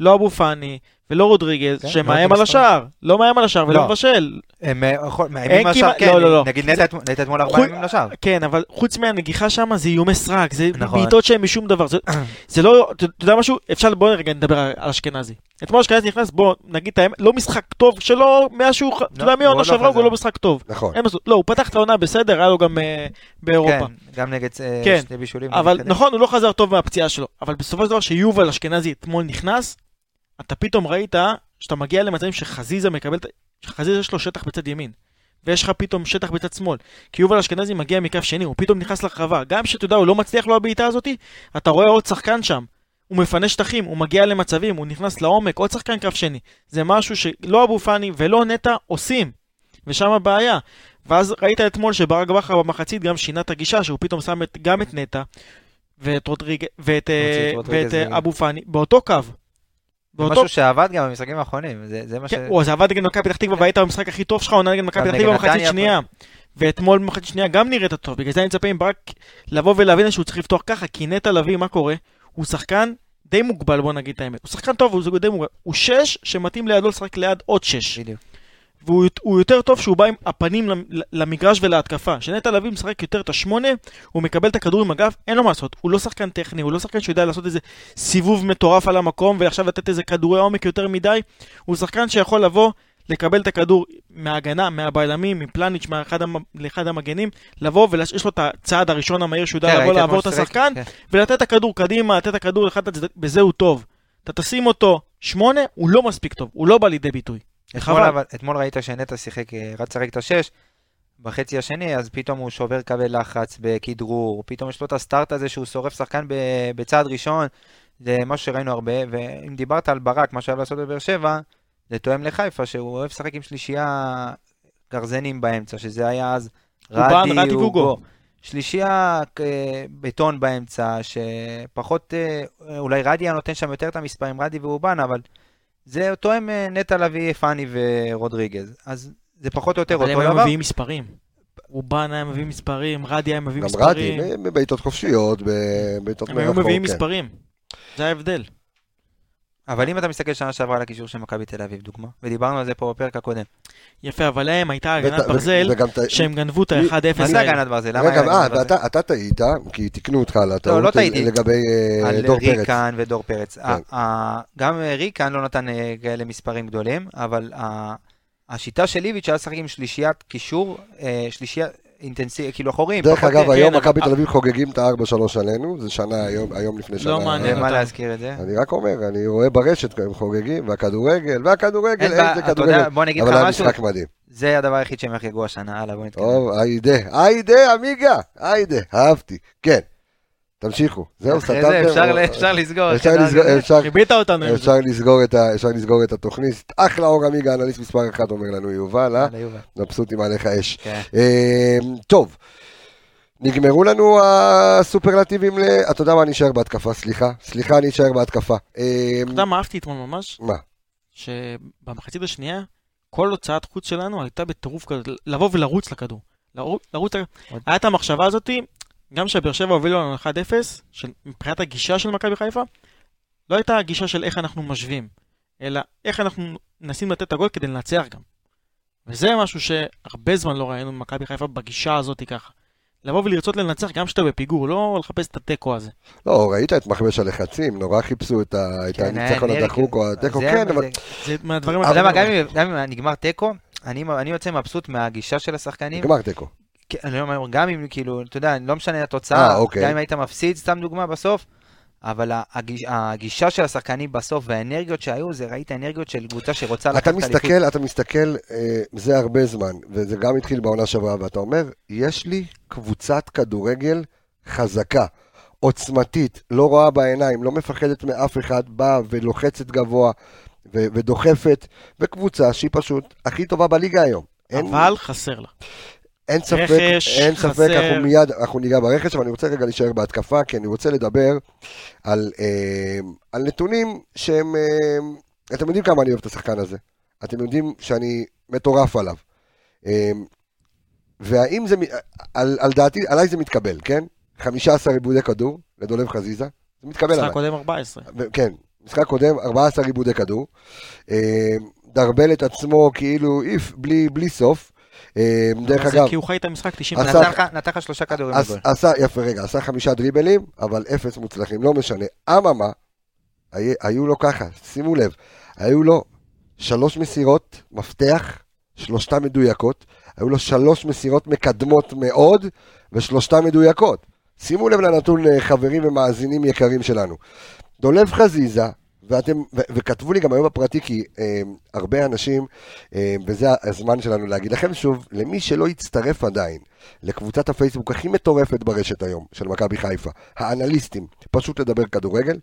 D: לא אבו פאני ולא רודריגז,
B: כן,
D: שמאיים
B: לא
D: על. השער. לא מאיים על השער ולא
B: לא.
D: מבשל.
B: הם אה, יכול- מאיימים לשער,
D: כמעט-
B: כן,
D: לא, לא, לא.
B: נגיד נטע אתמול- ארבעה ימים לשער.
D: כן, אבל חוץ מהנגיחה שם זה איומי סרק, זה
B: נכון.
D: בעיטות שהן משום דבר. זה- זה לא, אתה יודע משהו? אפשר, בוא רגע נדבר על אשכנזי. אתמול אשכנזי נכנס, בוא נגיד את האמת, לא משחק טוב שלו, מאז שהוא, ח- אתה יודע מי העונה
B: לא
D: שעברה. הוא לא משחק טוב.
A: נכון.
D: לא, הוא פתח את העונה בסדר, היה לו גם אה, באירופה.
B: כן, גם נגד אה,
D: כן.
B: שני בישולים.
D: אבל. נכון, הוא לא חזר טוב מהפציעה שלו. אבל בסופו של דבר, שיובל אשכנזי אתמול נכנס, אתה פתאום ראית שאתה מגיע למצבים שחזיזה מקבל, שחזיזה יש לו שטח בצד ימין. ויש לך פתאום שטח בצד שמאל. כי יובל אשכנזי מגיע מקו שני, הוא פתאום נכנס לרחבה. גם שאתה יודע, הוא לא מצליח לו הבעיטה הזאתי, אתה רואה עוד שחקן שם. הוא מפנה שטחים, הוא מגיע למצבים, הוא נכנס לעומק, עוד שחקן קו שני. זה משהו שלא אבו פאני ולא נטע עושים. ושם הבעיה. ואז ראית אתמול שברק בכר במחצית גם שינה את הגישה, שהוא פתאום שם את, גם את נטע ואת רודריג... ואת, אה,
B: את רודריגז
D: ואת אה, אבו פאני באותו קו.
B: זה
D: באותו...
B: משהו שעבד גם במשחקים האחרונים, זה זה מה ש...
D: כן, הוא, זה עבד נגד מכבי פתח תקווה והיית במשחק הכי טוב שלך עונה נגד מכבי פתח תקווה במחצית שנייה. ואתמול במחצית שנייה גם נראית טוב, בגלל זה אני מצפה מברק לבוא ולהבין שהוא צריך לפתוח ככה, כי נטע לביא, מה קורה? הוא שחקן די מוגבל, בוא נגיד את האמת. הוא שחקן טוב, הוא די מוגבל. הוא שש שמתאים לידו לשחק ליד עוד שש.
B: בדיוק.
D: והוא הוא יותר טוב שהוא בא עם הפנים למ- למגרש ולהתקפה. כשנטע לביא משחק יותר את השמונה, הוא מקבל את הכדור עם הגב, אין לו מה לעשות. הוא לא שחקן טכני, הוא לא שחקן שיודע לעשות איזה סיבוב מטורף על המקום ועכשיו לתת איזה כדורי עומק יותר מדי. הוא שחקן שיכול לבוא, לקבל את הכדור מההגנה, מהבלמים, מפלניץ', מאחד המ- לאחד המגנים, לבוא ויש לו את הצעד הראשון המהיר שהוא יודע
B: כן,
D: לבוא לעבור את השחקן,
B: כן.
D: ולתת את הכדור קדימה, לתת את הכדור לאחד הצדדים, בזה הוא טוב. אתה תשים אותו שמונה, הוא לא מספיק טוב, הוא לא בא לידי ביטוי.
B: אתמול. אבל, אתמול ראית שנטע שיחק, אה, רץ לשחק את השש, בחצי השני, אז פתאום הוא שובר קווי לחץ בכדרור, פתאום יש לו את הסטארט הזה שהוא שורף שחקן בצעד ראשון, זה משהו שראינו הרבה, ואם דיברת על ברק, מה שאוהב לעשות בבאר שבע, זה תואם לחיפה, שהוא אוהב לשחק עם שלישייה גרזנים באמצע, שזה היה אז
D: אובן, רדי ואוגו.
B: שלישייה אה, בטון באמצע, שפחות, אה, אולי רדי היה נותן שם יותר את המספרים, רדי ואובן, אבל זה תואם אה, נטע לביא, פאני ורודריגז. אז זה פחות או יותר
D: אבל הם
B: אותו דבר.
D: מביאים מספרים. רובן היה מביא מספרים, רדי היה מביא
A: גם
D: מספרים.
A: רדי, בבעיטות חופשיות, בבעיטות
D: הם היו
A: מרחוק.
D: מביאים
A: כן.
D: מספרים. זה ההבדל.
B: אבל אם אתה מסתכל שנה שעברה על הקישור של מכבי תל אביב, דוגמה, ודיברנו על זה פה בפרק הקודם.
D: יפה, אבל להם הייתה הגנת ברזל, שהם גנבו את
A: מי-
D: ה-1-0
B: מה זה. הגנת ברזל?
A: רגע, אה, אתה טעית, כי תיקנו אותך על הטעות
B: לא טעיתי.
A: לגבי אה,
B: על
A: דור פרץ.
B: ריקן ודור פרץ.
A: כן.
B: גם אה, ריקן לא נתן כאלה מספרים גדולים, אבל השיטה של איביץ' היה לשחק עם שלישיית קישור, אינטנסיבית, כאילו אחוריים.
A: דרך אגב, היום מכבי
D: אבל-
A: תל אביב חוגגים את ה-4-3 עלינו, זה שנה היום, לפני שנה.
D: לא מעניין
B: מה. להזכיר את זה?
A: אני רק אומר, אני רואה ברשת הם חוגגים, והכדורגל, והכדורגל,
B: אין
A: איזה
B: יודע,
A: כדורגל.
B: בוא נגיד לך
A: אבל היה
B: משהו,
A: משחק מדהים.
B: זה הדבר היחיד שהם יחגגו השנה, הלאה בוא נתקדם.
A: טוב, היידה, היידה, עמיגה, היידה, אהבתי. כן, תמשיכו. זהו,
B: אחרי
A: סתמתם.
B: זה אפשר- לסגור.
A: אפשר לסגור- את ה- אפשר לסגור את התוכנית. אחלה אור עמיגה, אנליסט מספר אחת, אומר לנו יובל, אה? מבסוטים עליך אש.
B: כן.
A: אה, טוב, נגמרו לנו הסופרלטיבים ל... אתה יודע מה, אני אשאר בהתקפה, סליחה. סליחה, אני אשאר בהתקפה. אה,
D: אתה יודע מה אהבתי אתמול ממש?
A: מה?
D: שבמחצית השנייה, כל הוצאת חוץ שלנו הייתה בטירוף כזה, לבוא ולרוץ לכדור. לרוץ, היה את המחשבה הזאתי, גם שבאר שבע הובילו לנו 1-0, של- מבחינת הגישה של מכבי חיפה, לא הייתה הגישה של איך אנחנו משווים, אלא איך אנחנו מנסים לתת את הגול כדי לנצח גם. וזה משהו שהרבה זמן לא ראינו במכבי חיפה בגישה הזאתי ככה. לבוא ולרצות לנצח גם כשאתה בפיגור, לא לחפש את התיקו הזה.
A: לא, ראית את מכבש הלחצים, נורא חיפשו את
B: כן,
A: הניצחון
B: נרי,
A: הדחוק או התיקו, כן, אבל
D: זה מהדברים
B: אתה יודע מה. גם אם- נגמר תיקו, אני אני יוצא מבסוט מהגישה של השחקנים.
A: נגמר תיקו.
B: אני לא אומר, גם אם כאילו, אתה יודע, לא משנה התוצאה,
A: אה, אוקיי.
B: גם אם היית מפסיד, סתם דוגמה בסוף, אבל הגיש, הגישה של השחקנים בסוף והאנרגיות שהיו, זה ראית אנרגיות של קבוצה שרוצה
A: אתה
B: לקחת אליפות.
A: מסתכל, אתה מסתכל, אה, זה הרבה זמן, וזה גם התחיל בעונה שעברה, ואתה אומר, יש לי קבוצת כדורגל חזקה, עוצמתית, לא רואה בעיניים, לא מפחדת מאף אחד, באה ולוחצת גבוה ו- ודוחפת, וקבוצה שהיא פשוט הכי טובה בליגה היום. אין,
D: אבל חסר לה.
A: אין ספק,
D: רכש,
A: אין ספק,
D: חסר.
A: אנחנו מיד, אנחנו ניגע ברכש, אבל אני רוצה רגע להישאר בהתקפה, כי אני רוצה לדבר על, אה, על נתונים שהם, אה, אתם יודעים כמה אני אוהב את השחקן הזה. אתם יודעים שאני מטורף עליו. אה, והאם זה, על, על דעתי, עליי זה מתקבל, כן? 15 עיבודי כדור לדולב חזיזה, זה מתקבל עליי.
D: משחק קודם 14.
A: ו- כן, משחק קודם, 14 עיבודי כדור. אה, דרבל את עצמו כאילו איף, בלי, בלי סוף. אה, דרך אגב,
D: כי הוא חי את המשחק 90
A: עשה-
B: נתן לך- שלושה כדורים לגול.
A: עשה, יפה, רגע, עשה חמישה דריבלים, אבל אפס מוצלחים, לא משנה. אממה, הי- היו לו ככה, שימו לב, היו לו שלוש מסירות מפתח, שלושתן מדויקות, היו לו שלוש מסירות מקדמות מאוד, ושלושתן מדויקות. שימו לב לנתון, אה, חברים ומאזינים יקרים שלנו. דולב חזיזה, ואתם, ו- וכתבו לי גם היום בפרטי, כי אה, הרבה אנשים, אה, וזה הזמן שלנו להגיד לכם שוב, למי שלא הצטרף עדיין לקבוצת הפייסבוק הכי מטורפת ברשת היום, של מכבי חיפה, האנליסטים, פשוט לדבר כדורגל,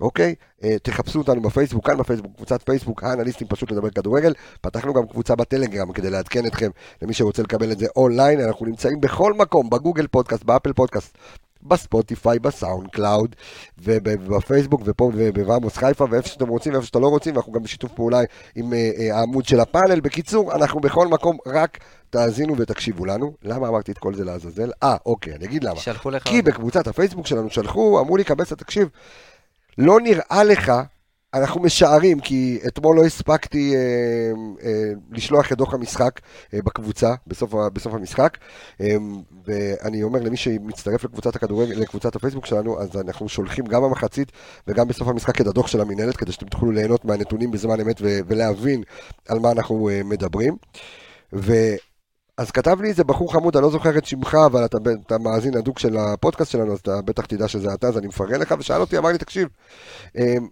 A: אוקיי? אה, תחפשו אותנו בפייסבוק, כאן בפייסבוק, קבוצת פייסבוק, האנליסטים פשוט לדבר כדורגל. פתחנו גם קבוצה בטלגרם כדי לעדכן אתכם, למי שרוצה לקבל את זה אונליין. אנחנו נמצאים בכל מקום, בגוגל פודקאסט, באפל פודקאסט, בספוטיפיי, בסאונד קלאוד, ובפייסבוק, ופה ובעמוס חיפה, ואיפה שאתם רוצים ואיפה שאתם לא רוצים, ואנחנו גם בשיתוף פעולה עם אה, אה, העמוד של הפאנל. בקיצור, אנחנו בכל מקום, רק תאזינו ותקשיבו לנו. למה אמרתי את כל זה לעזאזל? אה, אוקיי, אני אגיד למה.
B: שלחו לך...
A: כי בקבוצת הפייסבוק שלנו שלחו, אמרו לי, קבסה, תקשיב, לא נראה לך, אנחנו משערים, כי אתמול לא הספקתי אה, אה, לשלוח את דוח המשחק אה, בקבוצה, בסוף, בסוף המשחק, אה, ואני אומר למי שמצטרף לקבוצת הכדורגל, לקבוצת הפייסבוק שלנו, אז אנחנו שולחים גם במחצית וגם בסוף המשחק את הדוח של המינהלת, כדי שאתם תוכלו ליהנות מהנתונים בזמן אמת ו- ולהבין על מה אנחנו אה, מדברים. ו... אז כתב לי איזה בחור חמוד, אני לא זוכר את שמך, אבל אתה, אתה מאזין הדוק של הפודקאסט שלנו, אז אתה בטח תדע שזה אתה, אז אני מפרגן לך, ושאל אותי, אמר לי, תקשיב, אמ,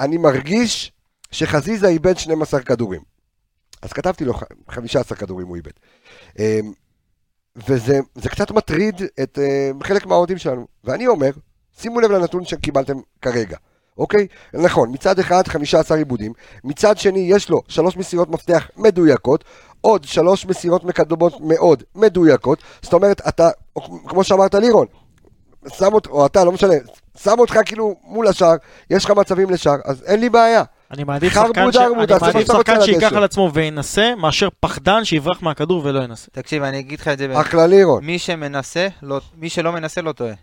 A: אני מרגיש שחזיזה איבד 12 כדורים. אז כתבתי לו, ח- 15 כדורים הוא איבד. אמ, וזה זה קצת מטריד את אמ, חלק מהאוהדים שלנו. ואני אומר, שימו לב לנתון שקיבלתם כרגע. אוקיי? נכון, מצד אחד 15 עיבודים, מצד שני יש לו שלוש מסירות מפתח מדויקות, עוד שלוש מסירות מקדמות מאוד מדויקות, זאת אומרת, אתה, כמו שאמרת לירון, שם אותך, או אתה, לא משנה, שם אותך כאילו מול השער, יש לך מצבים לשער, אז אין לי בעיה.
D: אני מעדיף שחקן ש- אני מעדיף שייקח. על עצמו וינסה, מאשר פחדן שיברח מהכדור ולא ינסה.
B: תקשיב, אני אגיד לך את זה,
A: אחלה לירון.
B: מי שמנסה, לא- מי שלא מנסה לא טועה.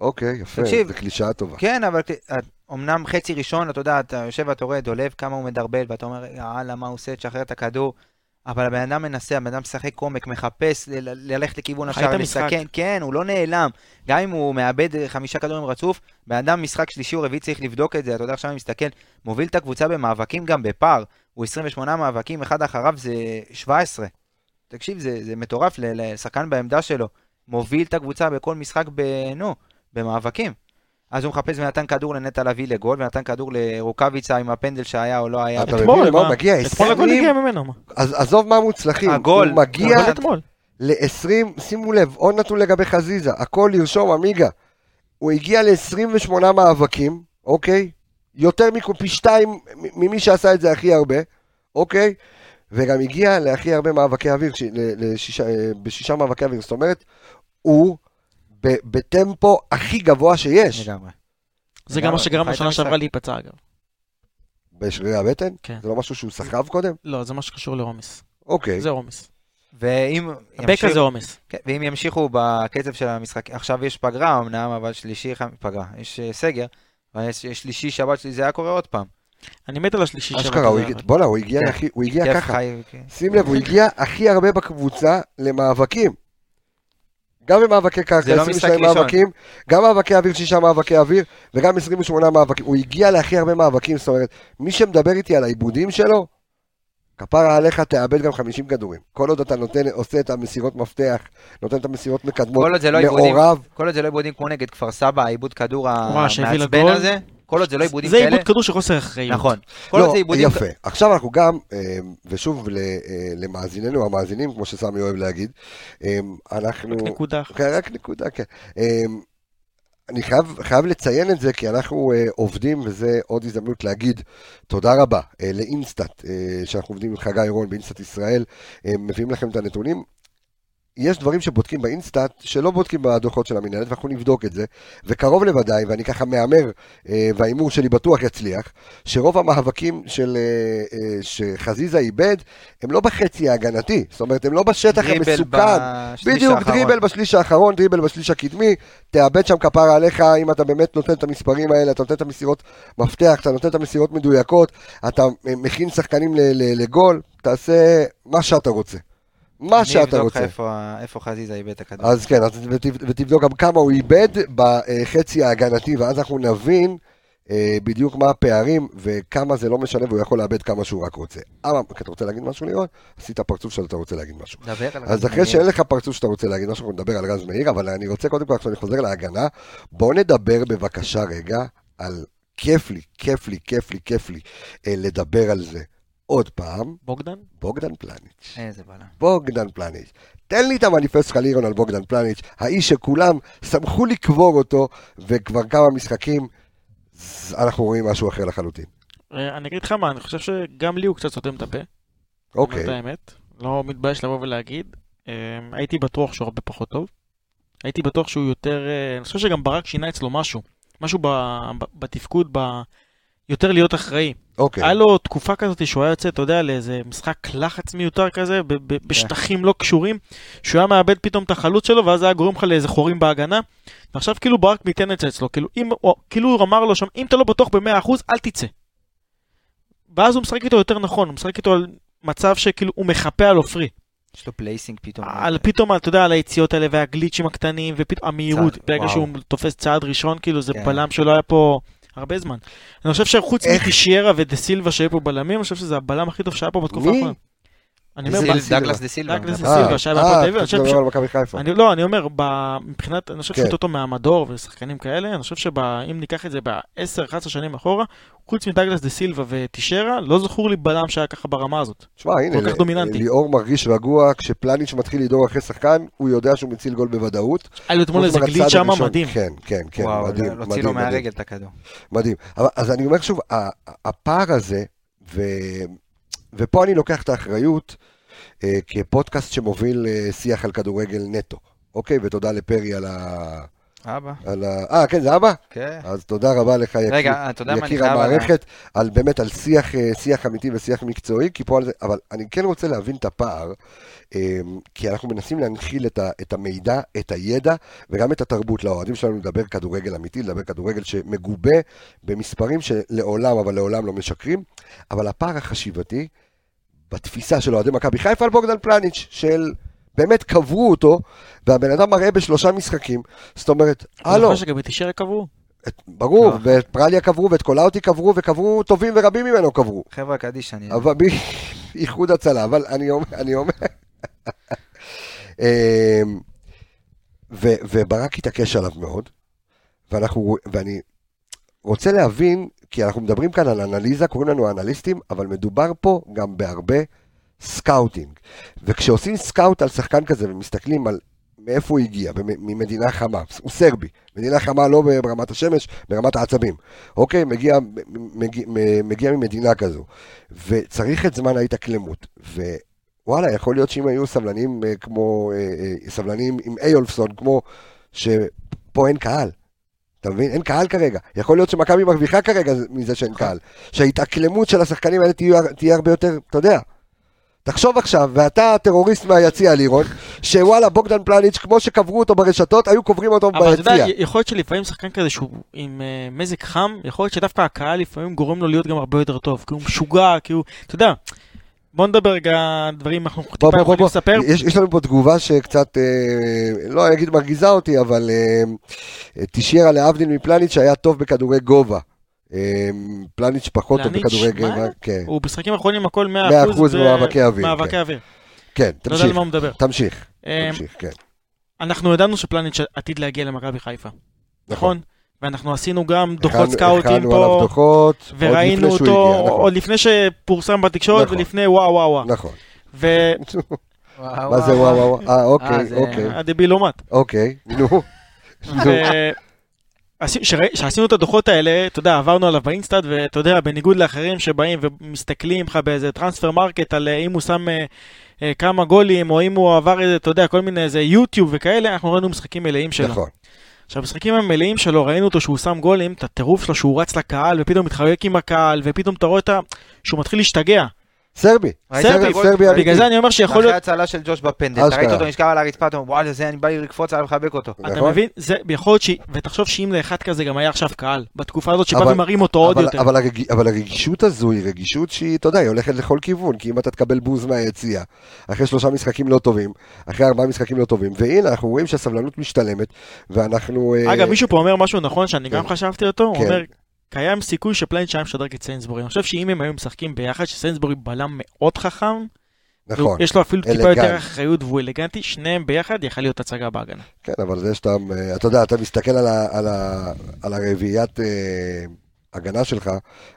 A: אוקיי, יפה. זו קלישאה טובה.
B: כן, אבל כ- אמנם חצי ראשון, אתה יודע, אתה יושב ואתה רואה דולב כמה הוא מדרבל, ואתה אומר, יאללה, מה הוא עושה, תשחרר את הכדור. אבל הבן אדם מנסה, הבן אדם משחק עומק, מחפש ל- ללכת לכיוון השער. לסכן, כן, הוא לא נעלם. גם אם הוא מאבד אה, חמישה כדורים רצוף, בן אדם משחק שלישי או רביעי צריך לבדוק את זה, אתה יודע, עכשיו אני מסתכל, מוביל את הקבוצה במאבקים גם בפער, הוא 28 מאבקים, אחד אחריו זה 17. תקשיב, זה, זה מטורף לשחקן בעמדה שלו. מוביל את הקבוצה בכל משחק, ב, נו, במאבקים. אז הוא מחפש ונתן כדור לנטע לביא לגול, ונתן כדור לרוקאביצה עם הפנדל שהיה או לא היה.
A: אתה מבין למה הוא? מגיע?
D: אתמול הגול
A: 20?
D: הגיע ממנו.
A: עזוב מה מוצלחים,
B: הגול.
A: הוא מגיע
D: הגול אתמול.
A: ל-20, שימו לב, עוד נתון לגבי חזיזה, הכל לרשום עמיגה. הוא הגיע ל-28 מאבקים, אוקיי? יותר מפי שתיים מ- ממי שעשה את זה הכי הרבה, אוקיי? וגם הגיע להכי הרבה מאבקי אוויר, ש- לשישה, אה, בשישה מאבקי אוויר, זאת אומרת, הוא בטמפו הכי גבוה שיש.
B: לגמרי.
D: זה גם מה שגרם לשנה
B: המשחק.
D: שעברה להיפצע אגב.
A: בשרירי הבטן?
D: כן.
A: זה לא משהו שהוא סחב קודם?
D: לא, זה מה שקשור לעומס.
A: אוקיי.
D: זה עומס.
B: ואם
D: הבקע זה עומס.
B: כן, ואם ימשיכו בקצב של המשחק, עכשיו יש פגרה אמנם, אבל שלישי, חמ- פגרה, יש אה, סגר, אבל יש יש שלישי, שבת, שלישי, זה היה קורה עוד פעם.
D: אני מת על השלישי שבת
A: אשכרה, בואנה, הוא הגיע
B: כן.
A: הכי- הוא הגיע
B: כיף
A: ככה.
B: כן.
A: שים לב, הוא הגיע הכי הרבה בקבוצה למאבקים. גם במאבקי קרקע,
B: זה לא
A: 22
B: משחק ראשון.
A: מאבקים, גם מאבקי אוויר, שישה מאבקי אוויר, וגם 28 מאבקים. הוא הגיע להכי הרבה מאבקים, זאת אומרת, מי שמדבר איתי על העיבודים שלו, כפרה עליך תאבד גם 50 כדורים. כל עוד אתה נותן, עושה את המסירות מפתח, נותן את המסירות מקדמות,
B: כל עוד זה לא עיבודים,
A: מעורב,
B: כל עוד זה לא עיבודים כמו נגד כפר סבא, העיבוד כדור המעצבן. הזה, כל עוד זה לא עיבודים
D: זה
B: כאלה,
D: עיבוד כדור של חוסר אחריות.
B: נכון. כל עוד
A: לא,
B: זה עיבודים,
A: יפה. עכשיו אנחנו גם, אה, ושוב ל- אה, למאזיננו המאזינים, כמו שסמי אוהב להגיד, אה, אנחנו...
D: רק נקודה.
A: כן, רק נקודה, כן. אה, אני חייב, חייב לציין את זה, כי אנחנו אה, עובדים, וזה עוד הזדמנות להגיד תודה רבה אה, לאינסטאט, אה, שאנחנו עובדים עם חגי רון באינסטאט ישראל, אה, מביאים לכם את הנתונים. יש דברים שבודקים באינסטאט שלא בודקים בדוחות של המנהלת, ואנחנו נבדוק את זה, וקרוב לוודאי, ואני ככה מהמר, אה, וההימור שלי בטוח יצליח, שרוב המאבקים של, אה, אה, שחזיזה איבד, הם לא בחצי ההגנתי, זאת אומרת, הם לא בשטח המסוכן. בדיוק,
B: האחרון.
A: דריבל בשליש האחרון, דריבל בשליש הקדמי, תאבד שם כפרה עליך, אם אתה באמת נותן את המספרים האלה, אתה נותן את המסירות מפתח, אתה נותן את המסירות מדויקות, אתה מכין שחקנים לגול, תעשה מה שאתה רוצה. מה
B: אני
A: שאתה
B: אבדוק לך
A: רוצה.
B: איפה- חזיזה איבד את הכדור.
A: אז כן, אז ות- ותבדוק גם כמה הוא איבד בחצי ההגנתי, ואז אנחנו נבין אה, בדיוק מה הפערים וכמה זה לא משנה והוא יכול לאבד כמה שהוא רק רוצה. אבל, אתה רוצה להגיד משהו לירון? עשית פרצוף שאתה רוצה להגיד משהו.
B: דבר על
A: אז אחרי. שאין לך פרצוף שאתה רוצה להגיד משהו, אנחנו נדבר על רז מאיר, אבל אני רוצה קודם כל, עכשיו אני חוזר להגנה, בואו נדבר בבקשה רגע על כיף לי, כיף לי, כיף לי, כיף לי אה, לדבר על זה עוד פעם,
D: בוגדן?
A: בוגדן פלניץ'.
B: איזה בלם.
A: בוגדן פלניץ'. תן לי את המניפסט שלך לירון על בוגדן פלניץ', האיש שכולם שמחו לקבור אותו, וכבר כמה משחקים, אנחנו רואים משהו אחר לחלוטין.
D: אה, אני אגיד לך מה, אני חושב שגם לי הוא קצת סותם את הפה.
A: אוקיי,
D: את האמת. לא מתבייש לבוא ולהגיד. אה, הייתי בטוח שהוא הרבה פחות טוב. הייתי בטוח שהוא יותר... אה, אני חושב שגם ברק שינה אצלו משהו. משהו ב- ב- בתפקוד, ב... יותר להיות אחראי.
A: אוקיי.
D: היה לו תקופה כזאת שהוא היה יוצא, אתה יודע, לאיזה משחק לחץ מיותר כזה, ב- ב- בשטחים לא קשורים, שהוא היה מאבד פתאום את החלוץ שלו, ואז היה גורם לך לאיזה חורים בהגנה. ועכשיו כאילו ברק מיתן את זה אצלו, כאילו, אם, או, כאילו הוא אמר לו שם, אם אתה לא בטוח ב-100%, אל תצא. ואז הוא משחק איתו יותר נכון, הוא משחק איתו על מצב שכאילו הוא מחפה על עופרי.
B: יש לו placing פתאום.
D: על פתאום, אתה יודע, על היציאות האלה והגליצ'ים הקטנים, ופתאום המהירות, ברגע. שהוא תופס צעד ראשון, כאילו זה
B: כן.
D: בלם שלא היה פה הרבה זמן. אני חושב שחוץ מטישיירה ודה סילבה שהיו פה בלמים, אני חושב שזה הבלם הכי טוב שהיה פה בתקופה? האחרונה. אני אומר.
B: דגלס דה סילבה.
D: דגלס דה
B: מדבר.
D: סילבה, שהיה בהפועל תל אביב,
A: אה, אתה על מכבי חיפה.
D: אני לא, אני אומר, ב- מבחינת, אני חושב
A: כן.
D: שהוא מהמדור ושחקנים כאלה, אני חושב שאם ניקח את זה ב-10-11 שנים אחורה, חוץ מדגלס דה סילבה וטישרה, לא זכור לי בלם שהיה ככה ברמה הזאת.
A: תשמע, הנה,
D: כל כך דומיננטי.
A: ליאור מרגיש רגוע, כשפלניץ' מתחיל לדור אחרי שחקן, הוא יודע שהוא מציל גול בוודאות.
D: היה לו אתמול איזה גליץ' שם. מדהים.
A: כן, כן, כן,
B: וואו,
A: מדהים,
B: להוציא
A: מדהים,
B: לו. מהרגל את הכדור.
A: מדהים. אז אני אומר שוב, הפער הזה, ופה אני לוקח את האחריות אה, כפודקאסט שמוביל אה, שיח על כדורגל נטו. אוקיי, ותודה לפרי על ה...
B: אבא,
A: על ה... אה, כן, זה אבא?
B: כן.
A: אז תודה רבה לך, יקיר,
B: רגע,
A: יקיר המערכת, על באמת על שיח, אה, שיח אמיתי ושיח מקצועי, כי פה על זה, אבל אני כן רוצה להבין את הפער, אה, כי אנחנו מנסים להנחיל את, ה, את המידע, את הידע, וגם את התרבות לאוהדים שלנו לדבר כדורגל אמיתי, לדבר כדורגל שמגובה במספרים שלעולם, אבל לעולם לא משקרים, אבל הפער החשיבתי, בתפיסה של אוהדי מכבי חיפה על בוגדן פלניץ', של באמת קברו אותו, והבן אדם מראה בשלושה משחקים, זאת אומרת,
D: אני
A: הלו,
D: זוכר שגם את טישרה קבעו.
A: את, ברור,
B: לא.
A: ואת פרליה קברו, ואת קולאוטי קברו, וקברו טובים ורבים ממנו קברו.
B: חבר'ה קדיש, אני...
A: אבל איחוד הצלה, אבל אני אומר, אני אומר... אמ, ו- וברק התעקש עליו מאוד, ואנחנו, ואני רוצה להבין, כי אנחנו מדברים כאן על אנליזה, קוראים לנו אנליסטים, אבל מדובר פה גם בהרבה scouting. וכשעושים scout על שחקן כזה ומסתכלים על מאיפה הוא הגיע, ממדינה חמה, הוא סרבי, מדינה חמה לא ברמת השמש, ברמת העצבים. אוקיי, מגיע, מגיע, מגיע ממדינה כזו, וצריך את זמן ההתאקלמות. ווואלה, יכול להיות שאם היו סבלנים אה, כמו, אה, אה, סבלנים עם איולפסון, כמו שפה אין קהל. אתה מבין? אין קהל כרגע. יכול להיות שמכבי מרוויחה כרגע מזה שאין קהל. שההתאקלמות של השחקנים האלה תהיה, תהיה הרבה יותר, אתה יודע. תחשוב עכשיו, ואתה טרוריסט מהיציע, לירון, שוואלה, בוגדן פלניץ', כמו שקברו אותו ברשתות, היו קוברים אותו
D: אבל אתה יודע,
A: ביציע.
D: יכול להיות שלפעמים שחקן כזה שהוא עם אה, מזג חם, יכול להיות שדווקא הקהל לפעמים גורם לו להיות גם הרבה יותר טוב, כי הוא משוגע, כי הוא, אתה יודע, בוא נדבר רגע דברים, אנחנו טיפה יכולים. לספר.
A: יש, יש לנו פה תגובה שקצת, אה, לא אגיד מרגיזה אותי, אבל אה, אה, תשיירה להבדיל מפלניץ' שהיה טוב בכדורי גובה. אה, פלניץ' פחות טוב בכדורגל, כן,
D: הוא משחקים האחרונים הכל 100%,
A: 100%
D: ב-
A: במאבקי אוויר,
D: מאבקי
A: כן.
D: אוויר.
A: כן,
D: לא יודע על
A: תמשיך,
D: מה הוא מדבר.
A: תמשיך,
D: אה,
A: תמשיך, כן,
D: אנחנו ידענו שפלניץ' עתיד להגיע למכבי חיפה, נכון? ואנחנו עשינו גם דוחות סקאוטים
A: הכנו עליו
D: פה,
A: דוחות, עוד
D: וראינו
A: שהוא
D: אותו
A: הגיע, נכון.
D: עוד לפני שפורסם בתקשורת
A: נכון.
D: ולפני וואו וואו וואו.
A: נכון.
D: ו-
A: מה זה וואו וואו? אה,
B: אה,
A: אוקיי, אוקיי,
D: הדבילומט.
A: אוקיי, נו. נו.
D: ו- עשי- שראי- כשעשינו את הדוחות האלה, אתה יודע, עברנו עליו ב InStat, ואתה יודע, בניגוד לאחרים שבאים ומסתכלים לך באיזה Transfermarkt על אה, אם הוא שם אה, אה, כמה גולים, או אם הוא עבר איזה, אתה יודע, כל מיני איזה יוטיוב וכאלה, אנחנו ראינו משחקים מלאים שלו.
A: נכון.
D: עכשיו, המשחקים המלאים שלו, ראינו אותו שהוא שם גולים, את הטירוף שלו שהוא רץ לקהל, ופתאום מתחבק עם הקהל, ופתאום אתה רואה. שהוא מתחיל להשתגע.
A: סרבי, סרבי? סרבי אמיתי.
D: בגלל זה אני אומר שיכול
B: אחרי
D: להיות...
B: ההצלה של ג'וש בפנדל. אתה ראית אותו נשכב על הרצפה, אתה אומר, וואלה, זה, אני בא לי לקפוץ עליו ולחבק אותו.
D: אתה
A: נכון.
D: מבין? זה יכול להיות ש... ותחשוב שאם לאחד כזה גם היה עכשיו קהל, בתקופה הזאת שבא ומרים אותו עוד יותר.
A: אבל הרג- אבל הרגישות הזו היא רגישות שהיא, אתה יודע, היא הולכת לכל כיוון, כי אם אתה תקבל בוז מהיציע, אחרי שלושה משחקים לא טובים, אחרי ארבעה משחקים לא טובים, והנה, אנחנו רואים שהסבלנות משתלמת, ואנחנו... אה,
D: אגב, מישהו פה אומר משהו נכון שאני גם
A: כן.
D: חשבתי אותו, הוא
A: כן.
D: אומר, קיים סיכוי שפליינט היה משדרג את סיינסבורי. אני חושב שאם הם היו משחקים ביחד, שסיינסבורי בלם מאוד חכם,
A: נכון,
D: יש לו אפילו טיפה
A: אלגנט.
D: יותר אחריות והוא אלגנטי, שניהם ביחד יכל להיות הצגה בהגנה.
A: כן, אבל זה שאתה, אה, אתה יודע, אתה מסתכל על, ה, על, ה, על הרביעיית אה, הגנה שלך,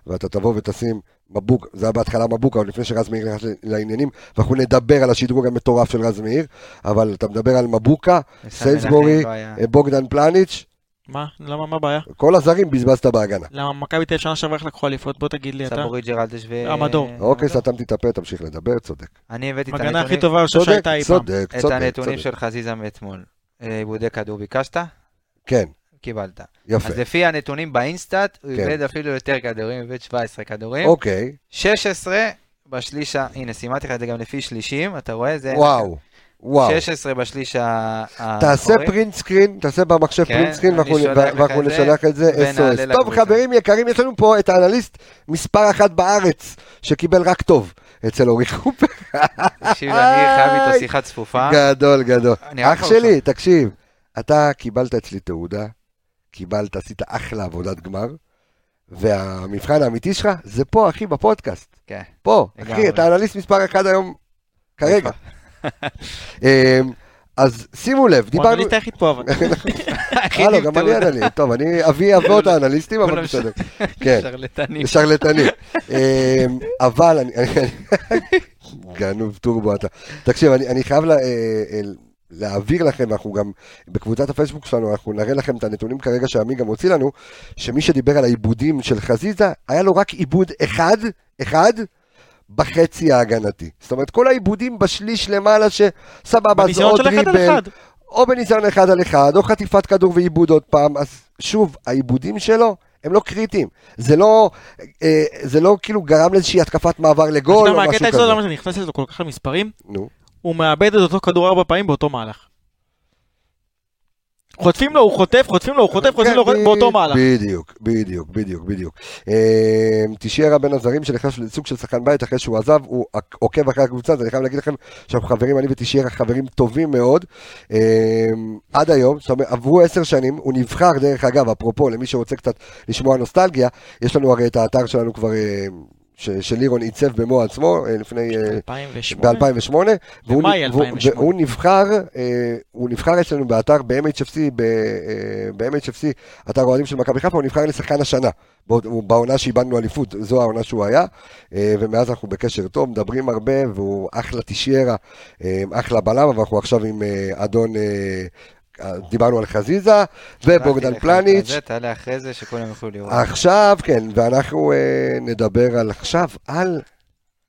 A: ואתה תבוא ותשים מבוק, זה היה בהתחלה מבוקה, עוד לפני שרז מאיר נכנס לעניינים, ואנחנו נדבר על השדרוג המטורף של רז מאיר, אבל אתה מדבר על מבוקה, סיינסבורי,
B: לא
A: אה, בוגדן פלניץ',
D: מה? למה? מה הבעיה?
A: כל הזרים בזבזת בהגנה.
D: למה מכבי תל שנה שעברה איך לקחו אליפות? בוא תגיד לי אתה.
B: סבורי ג'רלדש ו...
D: המדור.
A: אוקיי, סתמתי את הפה, תמשיך לדבר, צודק.
B: אני הבאתי את
D: הכי
B: הנתונים-
D: טובה אני חושב
A: צודק,
D: שהייתה אי פעם.
A: צודק,
B: את
A: צודק,
B: הנתונים
A: צודק.
B: של חזיזה מאתמול. אה, איבודי כדור ביקשת?
A: כן,
B: קיבלת.
A: יפה.
B: אז לפי הנתונים ב InStat, הוא
A: כן.
B: איבד אפילו יותר כדורים, איבד 17 כדורים.
A: אוקיי,
B: 16 בשליש ה... הנה, סימנתי לך את זה גם לפי שלישים, אתה רואה? זה...
A: וואו, וואו.
B: 16 בשליש ה...
A: תעשה
B: האחורי.
A: print screen, תעשה במחשב
B: כן,
A: print
B: screen,
A: ואנחנו- נשלח את זה SOS. טוב,
B: לקבוצה.
A: חברים יקרים, יש לנו פה את האנליסט מספר אחת בארץ, שקיבל רק טוב אצל אורי קופר.
B: תקשיב, אני חייב איתו שיחה צפופה.
A: גדול, גדול. אח שלי, תקשיב, אתה קיבלת אצלי תעודה, קיבלת, עשית אחלה עבודת גמר, והמבחן האמיתי שלך זה פה, אחי, בפודקאסט.
B: כן.
A: פה. אחי, אתה אנליסט מספר אחד היום, כרגע. אמ, אז שימו לב,
D: הוא
A: דיברנו...
D: האנליסט היחיד פה אבל.
A: הלו, גם אני אנליסט. טוב, אני אבי אבות האנליסטים, אבל בסדר. כן,
B: שרלטנים.
A: שרלטנים. אמ, אבל אני... גנוב טורבו אתה. תקשיב, אני חייב אה, אה, להעביר לכם, ואנחנו גם בקבוצת הפייסבוק שלנו, אנחנו נראה לכם את הנתונים כרגע שעמי גם הוציא לנו, שמי שדיבר על העיבודים של חזיזה, היה לו רק עיבוד אחד, אחד, בחצי ההגנתי. זאת אומרת, כל העיבודים בשליש למעלה, שסבבה, אז
D: בניסיון
A: עוד דריבל,
D: אחד.
A: או בניסיון אחד על אחד, או חטיפת כדור ועיבוד עוד פעם, אז שוב, העיבודים שלו הם לא קריטיים. זה לא, אה, זה לא כאילו גרם לאיזושהי התקפת מעבר
D: אתה
A: לגול
D: יודע
A: או
D: מה
A: משהו
D: הקטע
A: כזה.
D: אצלו, למה זה נכנס לזה כל כך למספרים?
A: נו,
D: הוא מאבד את אותו כדור ארבע פעמים באותו מהלך. חוטפים לו, הוא חוטף, חוטפים לו, הוא חוטף, חוטפים לו,
A: כן,
D: באותו מהלך.
A: בדיוק, בדיוק, בדיוק, בדיוק. אה, תשיירה בין הזרים שנכנס לסוג של שחקן בית אחרי שהוא עזב, הוא עוקב אחרי הקבוצה, אז אני חייב להגיד לכם שאנחנו חברים, אני ותשיירה חברים טובים מאוד. אה, עד היום, זאת אומרת, עברו עשר שנים, הוא נבחר, דרך אגב, אפרופו, למי שרוצה קצת לשמוע נוסטלגיה, יש לנו הרי את האתר שלנו כבר, אה, ש- שלירון עיצב במו עצמו, אה, לפני... אה,
D: 2008.
A: ב-2008, והוא,
D: במאי
A: והוא,
D: 2008.
A: והוא נבחר, אה, הוא נבחר אצלנו באתר ב-MHFC, אה, ב-MHFC, אתר אוהדים של מכבי חיפה, הוא נבחר לשחקן השנה, בעונה שאיבדנו אליפות, זו העונה שהוא היה, אה, ומאז אנחנו בקשר טוב, מדברים הרבה, והוא אחלה תשיירה, אה, אחלה בלם, אבל אנחנו עכשיו עם אה, אדון, אה, דיברנו על חזיזה, ובוגדן פלניץ',
B: זה, תעלה אחרי זה שכולם יוכלו לראות.
A: עכשיו, כן, ואנחנו אה, נדבר על עכשיו, על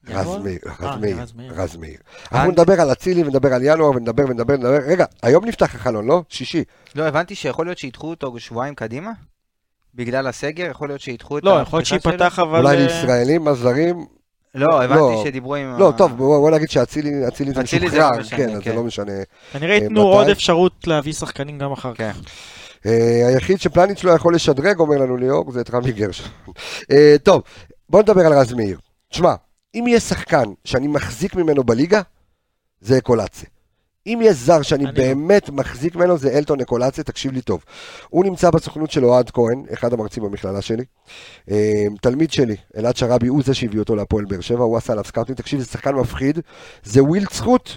A: רז? מאיר, רז מאיר,
D: רז מאיר.
A: אנחנו נדבר על אצילי ונדבר על ינואר ונדבר ונדבר ונדבר, רגע, היום נפתח החלון, לא? שישי.
B: לא, הבנתי שיכול להיות שידחו אותו שבועיים קדימה? בגלל הסגר? יכול להיות שידחו את
D: לא, יכול להיות? שייפתח אבל...
A: אולי
D: אה,
A: לישראלים, הזרים,
B: לא,
A: לא.
B: הבנתי שדיברו עם...
A: לא,
B: ה-
A: טוב, בוא בוא נגיד שאצילי אצילי זה
B: לא
A: משוחרר,
B: משנה,
A: כן, אז זה
B: כן.
A: לא משנה.
D: כנראה
A: אה,
D: ייתנו
A: מתי?
D: עוד אפשרות להביא שחקנים גם אחר
B: כן.
D: כך.
A: אה, היחיד שפלניץ' לא יכול לשדרג, אומר לנו ליאור, זה את רמי גרשון. אה, טוב, בוא נדבר על רז מאיר. תשמע, אם יהיה שחקן שאני מחזיק ממנו בליגה, זה קולאצה. אם יש זר שאני
D: אני לא.
A: באמת מחזיק ממנו זה אלטון נקולציה, תקשיב לי טוב. הוא נמצא בסוכנות של אוהד כהן, אחד המרצים במכללה שלי. אה, תלמיד שלי, אלעד שראבי, הוא זה שהביא אותו להפועל באר שבע, הוא עשה עליו scouting, תקשיב, זה שחקן מפחיד, זה ווילדסקוט,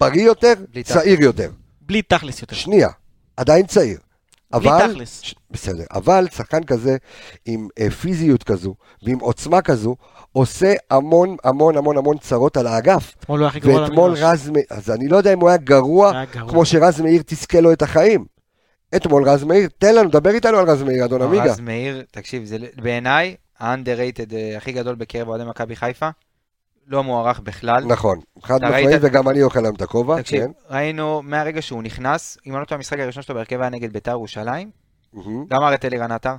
A: בריא יותר. צעיר יותר.
D: בלי תכלס יותר.
A: שנייה, עדיין צעיר. אבל,
D: תכלס.
A: ש- בסדר, אבל שחקן כזה, עם אה, פיזיות כזו, ועם עוצמה כזו, עושה המון המון המון המון צרות על האגף.
D: אתמול הוא היה הכי גרוע
A: ואתמול
D: למגרש.
A: רז מאיר, אז אני לא יודע אם הוא היה גרוע,
D: היה גרוע.
A: כמו שרז מאיר תזכה לו את החיים. אתמול רז מאיר, תן לנו, דבר איתנו על רז מאיר, אדון עמיגה.
B: רז מאיר, תקשיב, זה בעיניי ה-underrated אה, הכי גדול בקרב אוהדי מכבי חיפה. לא מוערך בכלל.
A: נכון, חד משמעית, וגם אני אוכל להם את הכובע,
B: תקשיב,
A: כן.
B: ראינו מהרגע שהוא נכנס, אם אני לא טועה, המשחק הראשון שלו בהרכב היה נגד ביתר ירושלים, גם ארט אלירן עטר,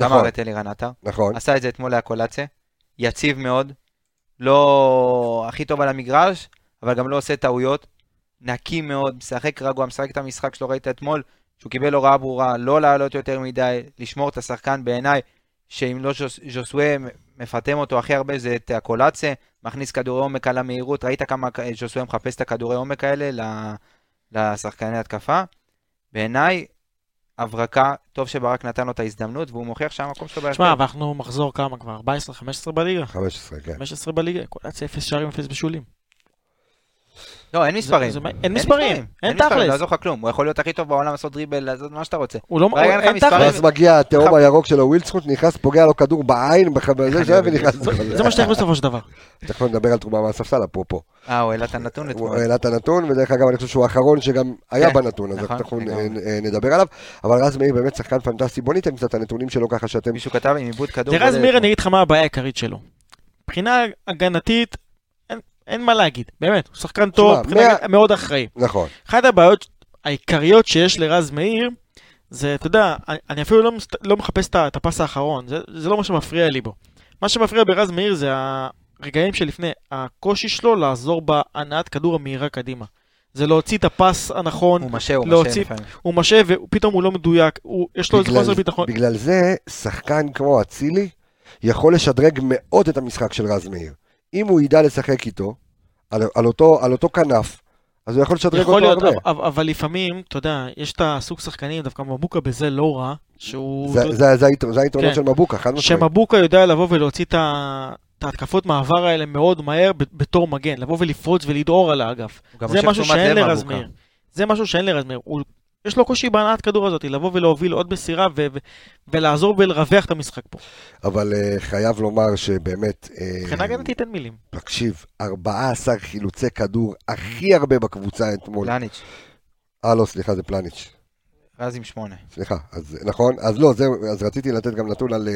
B: גם
A: נכון.
B: ארט אלירן עטר,
A: נכון,
B: עשה את זה אתמול לאקולציה, יציב מאוד, לא הכי טוב על המגרש, אבל גם לא עושה טעויות, נקי מאוד, משחק רגוע, משחק את המשחק שלו, ראית אתמול, שהוא קיבל הוראה ברורה, לא לעלות יותר מדי, לשמור את השחקן בעיניי, שאם לא ז'וס- ז'וסווה מפטם אותו הכי הרבה זה את הקולציה, מכניס כדורי עומק על המהירות, ראית כמה ז'וסווה מחפש את הכדורי עומק האלה לשחקני התקפה. בעיניי, הברקה, טוב שברק נתן לו את ההזדמנות, והוא מוכיח שהמקום שלו בהרכב.
D: תשמע, אבל אנחנו מחזור כמה כבר? 14-15 בליגה?
A: 15, כן.
D: 15 בליגה, קולציה 0 שערים 0 בשולים.
B: לא, אין מספרים.
D: זה- אין מספרים, אין
B: מספרים, לא
D: תכלס.
B: יעזור לך כלום. הוא יכול להיות הכי טוב בעולם לעשות דריבל, לעשות מה שאתה רוצה.
D: הוא לא,
B: רגע, אין לך
D: אין
B: מספרים.
D: תכלס.
A: ואז מגיע התהום הירוק שלו, ווילדסקוט, נכנס, פוגע לו כדור בעין, ונכנס.
B: זה.
D: זה מה שצריך בסופו של דבר.
A: תכף נדבר על תרומה מהספסל, אפרופו.
B: אה, הוא העלה את הנתון
A: הוא
B: אתמול.
A: העלה את הנתון, ודרך אגב, אני חושב שהוא האחרון שגם היה
B: כן,
A: בנתון, אז
B: נכון,
A: אנחנו נ- נדבר עליו. אבל רז מאיר באמת שחקן פנטסטי, בוא ניתן קצת את הנתונים שלו ככה שאתם...
B: מישהו כתב עם עיבוד כדור.
D: לרז
B: בודד.
D: מאיר, אני אגיד לך מה הבעיה העיקרית שלו. מבחינה הגנתית, אין- מה להגיד. באמת, הוא שחקן טוב, הגנ- מאוד אחראי.
A: נכון.
D: אחת הבעיות העיקריות שיש לרז מאיר, זה, אתה יודע, אני, אפילו לא, לא מחפש את הפס האחרון, זה, זה לא מה שמפריע לי בו. מה שמפריע ברז מאיר זה הרגעים שלפני, הקושי שלו לעזור בהנעת כדור המהירה קדימה. זה להוציא את הפס הנכון,
B: הוא משה, הוא
D: להוציא-
B: משה לפעמים.
D: הוא משה ופתאום הוא לא מדויק, הוא, יש לו איזה חוסר ביטחון.
A: בגלל זה, שחקן כמו אצילי יכול לשדרג מאוד את המשחק של רז מאיר. אם הוא ידע לשחק איתו, על, על, אותו, על אותו כנף, אז הוא יכול לשדרג
D: יכול
A: אותו
D: להיות,
A: הרבה.
D: אבל, אבל לפעמים, אתה יודע, יש את הסוג שחקנים, דווקא מבוקה בזה לא רע, שהוא...
A: זה,
D: יודע,
A: זה, זה, זה היתרונות
D: כן.
A: של מבוקה, חד משמעית.
D: שמבוקה יודע לבוא ולהוציא את ה- את ההתקפות מעבר האלה מאוד מהר ב- בתור מגן, לבוא ולפרוץ ולדהור על האגף. זה משהו שאין
B: לב
D: לרז
B: מבוקה.
D: מאיר. זה משהו שאין לרז מאיר. הוא- יש לו קושי בהנעת כדור הזאת, לבוא ולהוביל עוד מסירה ו- ו- ולעזור ולרווח את המשחק פה.
A: אבל uh, חייב לומר שבאמת, uh,
D: מבחינה הגנתית אין מילים.
A: תקשיב, 14 חילוצי כדור, הכי הרבה בקבוצה אתמול.
B: פלניץ',
A: אה, לא, סליחה, זה פלניץ'.
B: רז עם שמונה.
A: סליחה, אז נכון, אז לא, זהו, אז רציתי לתת גם נתון על,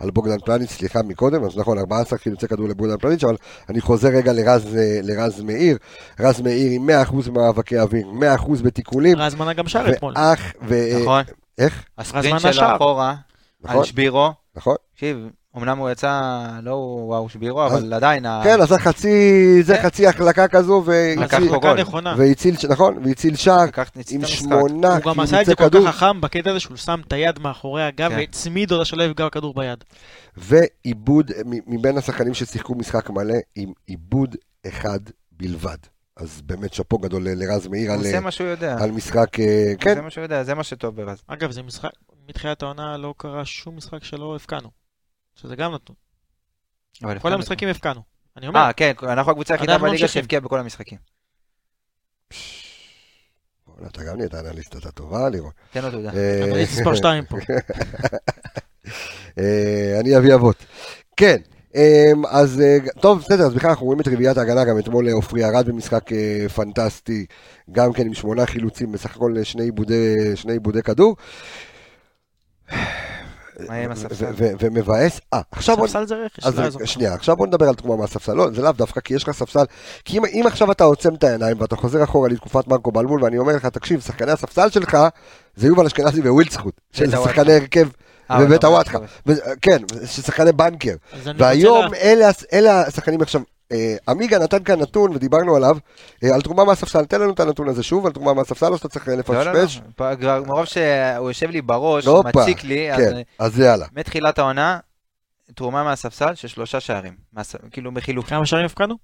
A: על בוגדן פלניץ', סליחה מקודם, אז נכון, 14 חילוצי כדור לבוגדן פלניץ', אבל אני חוזר רגע לרז, לרז מאיר, רז מאיר עם 100% מאבקי אוויר, 100% בתיקולים,
D: רז מנה גם שר אתמול.
A: ואח, ו...
B: נכון?
A: איך?
B: הספרינט
D: רז
B: שלו
D: מנה
B: אחורה,
A: נכון,
B: על שבירו.
A: נכון.
B: תקשיב, אמנם הוא יצא, לא וואו שבירו, אבל עדיין,
A: כן, עשה חצי, זה
B: כן.
A: חצי החלקה כזו, והציל- נכון, והציל שער עם. שמונה
D: הוא גם עשה את זה כל כך חכם בקטע הזה שהוא שם את היד מאחורי הגב
B: כן.
D: והצמיד אותה שלא יפגע בכדור ביד.
A: ועיבוד, מבין השחקנים ששיחקו משחק מלא, עם עיבוד אחד בלבד. אז באמת שאפו גדול לרז מאיר על,
B: עושה מה שהוא יודע.
A: על משחק, אה, כן,
B: זה מה שהוא יודע, זה מה שטוב ברז.
D: אגב, זה משחק, מתחילת העונה לא קרה שום משחק שלא הפקענו. שזה גם נתון.
B: אבל
D: כל. המשחקים הפקענו. אני אומר,
B: אה, כן, אנחנו הקבוצה היחידה בליגה. שהבקיעה בכל המשחקים.
A: אתה גם נהיית אנליסט, אתה טובה, לירון.
B: תן לו תעודה.
A: אה,
D: אני מספר 2 פה.
A: אה, אני אבי אבות. כן, אה, אז אה, טוב, בסדר, אז בכלל אנחנו רואים את רביעיית ההגנה, גם אתמול אה, עופרי ארד במשחק אה, פנטסטי, גם כן עם שמונה חילוצים, בסך הכל אה, שני עיבודי כדור.
B: מה יהיה עם הספסל?
A: ו- ו- ומבאס, אה, עכשיו בוא
D: ספסל זה רכש, לא יעזור.
A: שנייה, עכשיו בוא נדבר על תרומה מהספסל. לא, זה לאו דווקא, כי יש לך ספסל. כי אם, אם עכשיו אתה עוצם את העיניים ואתה חוזר אחורה לתקופת מרקו בלבול, ואני אומר לך, תקשיב, שחקני הספסל שלך זה יובל אשכנזי ווילדסחוט, שזה. שחקני הרכב,
B: אה,
A: ובית הוואטחה. כן, שחקני בנקר. והיום אלה השחקנים עכשיו. אה, עמיגה נתן כאן נתון ודיברנו עליו, אה, על תרומה מהספסל, תן לנו את הנתון הזה שוב, על תרומה מהספסל, או שאתה צריך אה,
B: לא, לא, לא.
A: לפשפש?
B: פה כבר מרוב שהוא יושב לי בראש, מציק לי, אז
A: כן, אז יאללה.
B: מתחילת העונה, תרומה מהספסל של שלושה שערים. מהס- כאילו בחילוף.
D: כמה שערים הפקענו?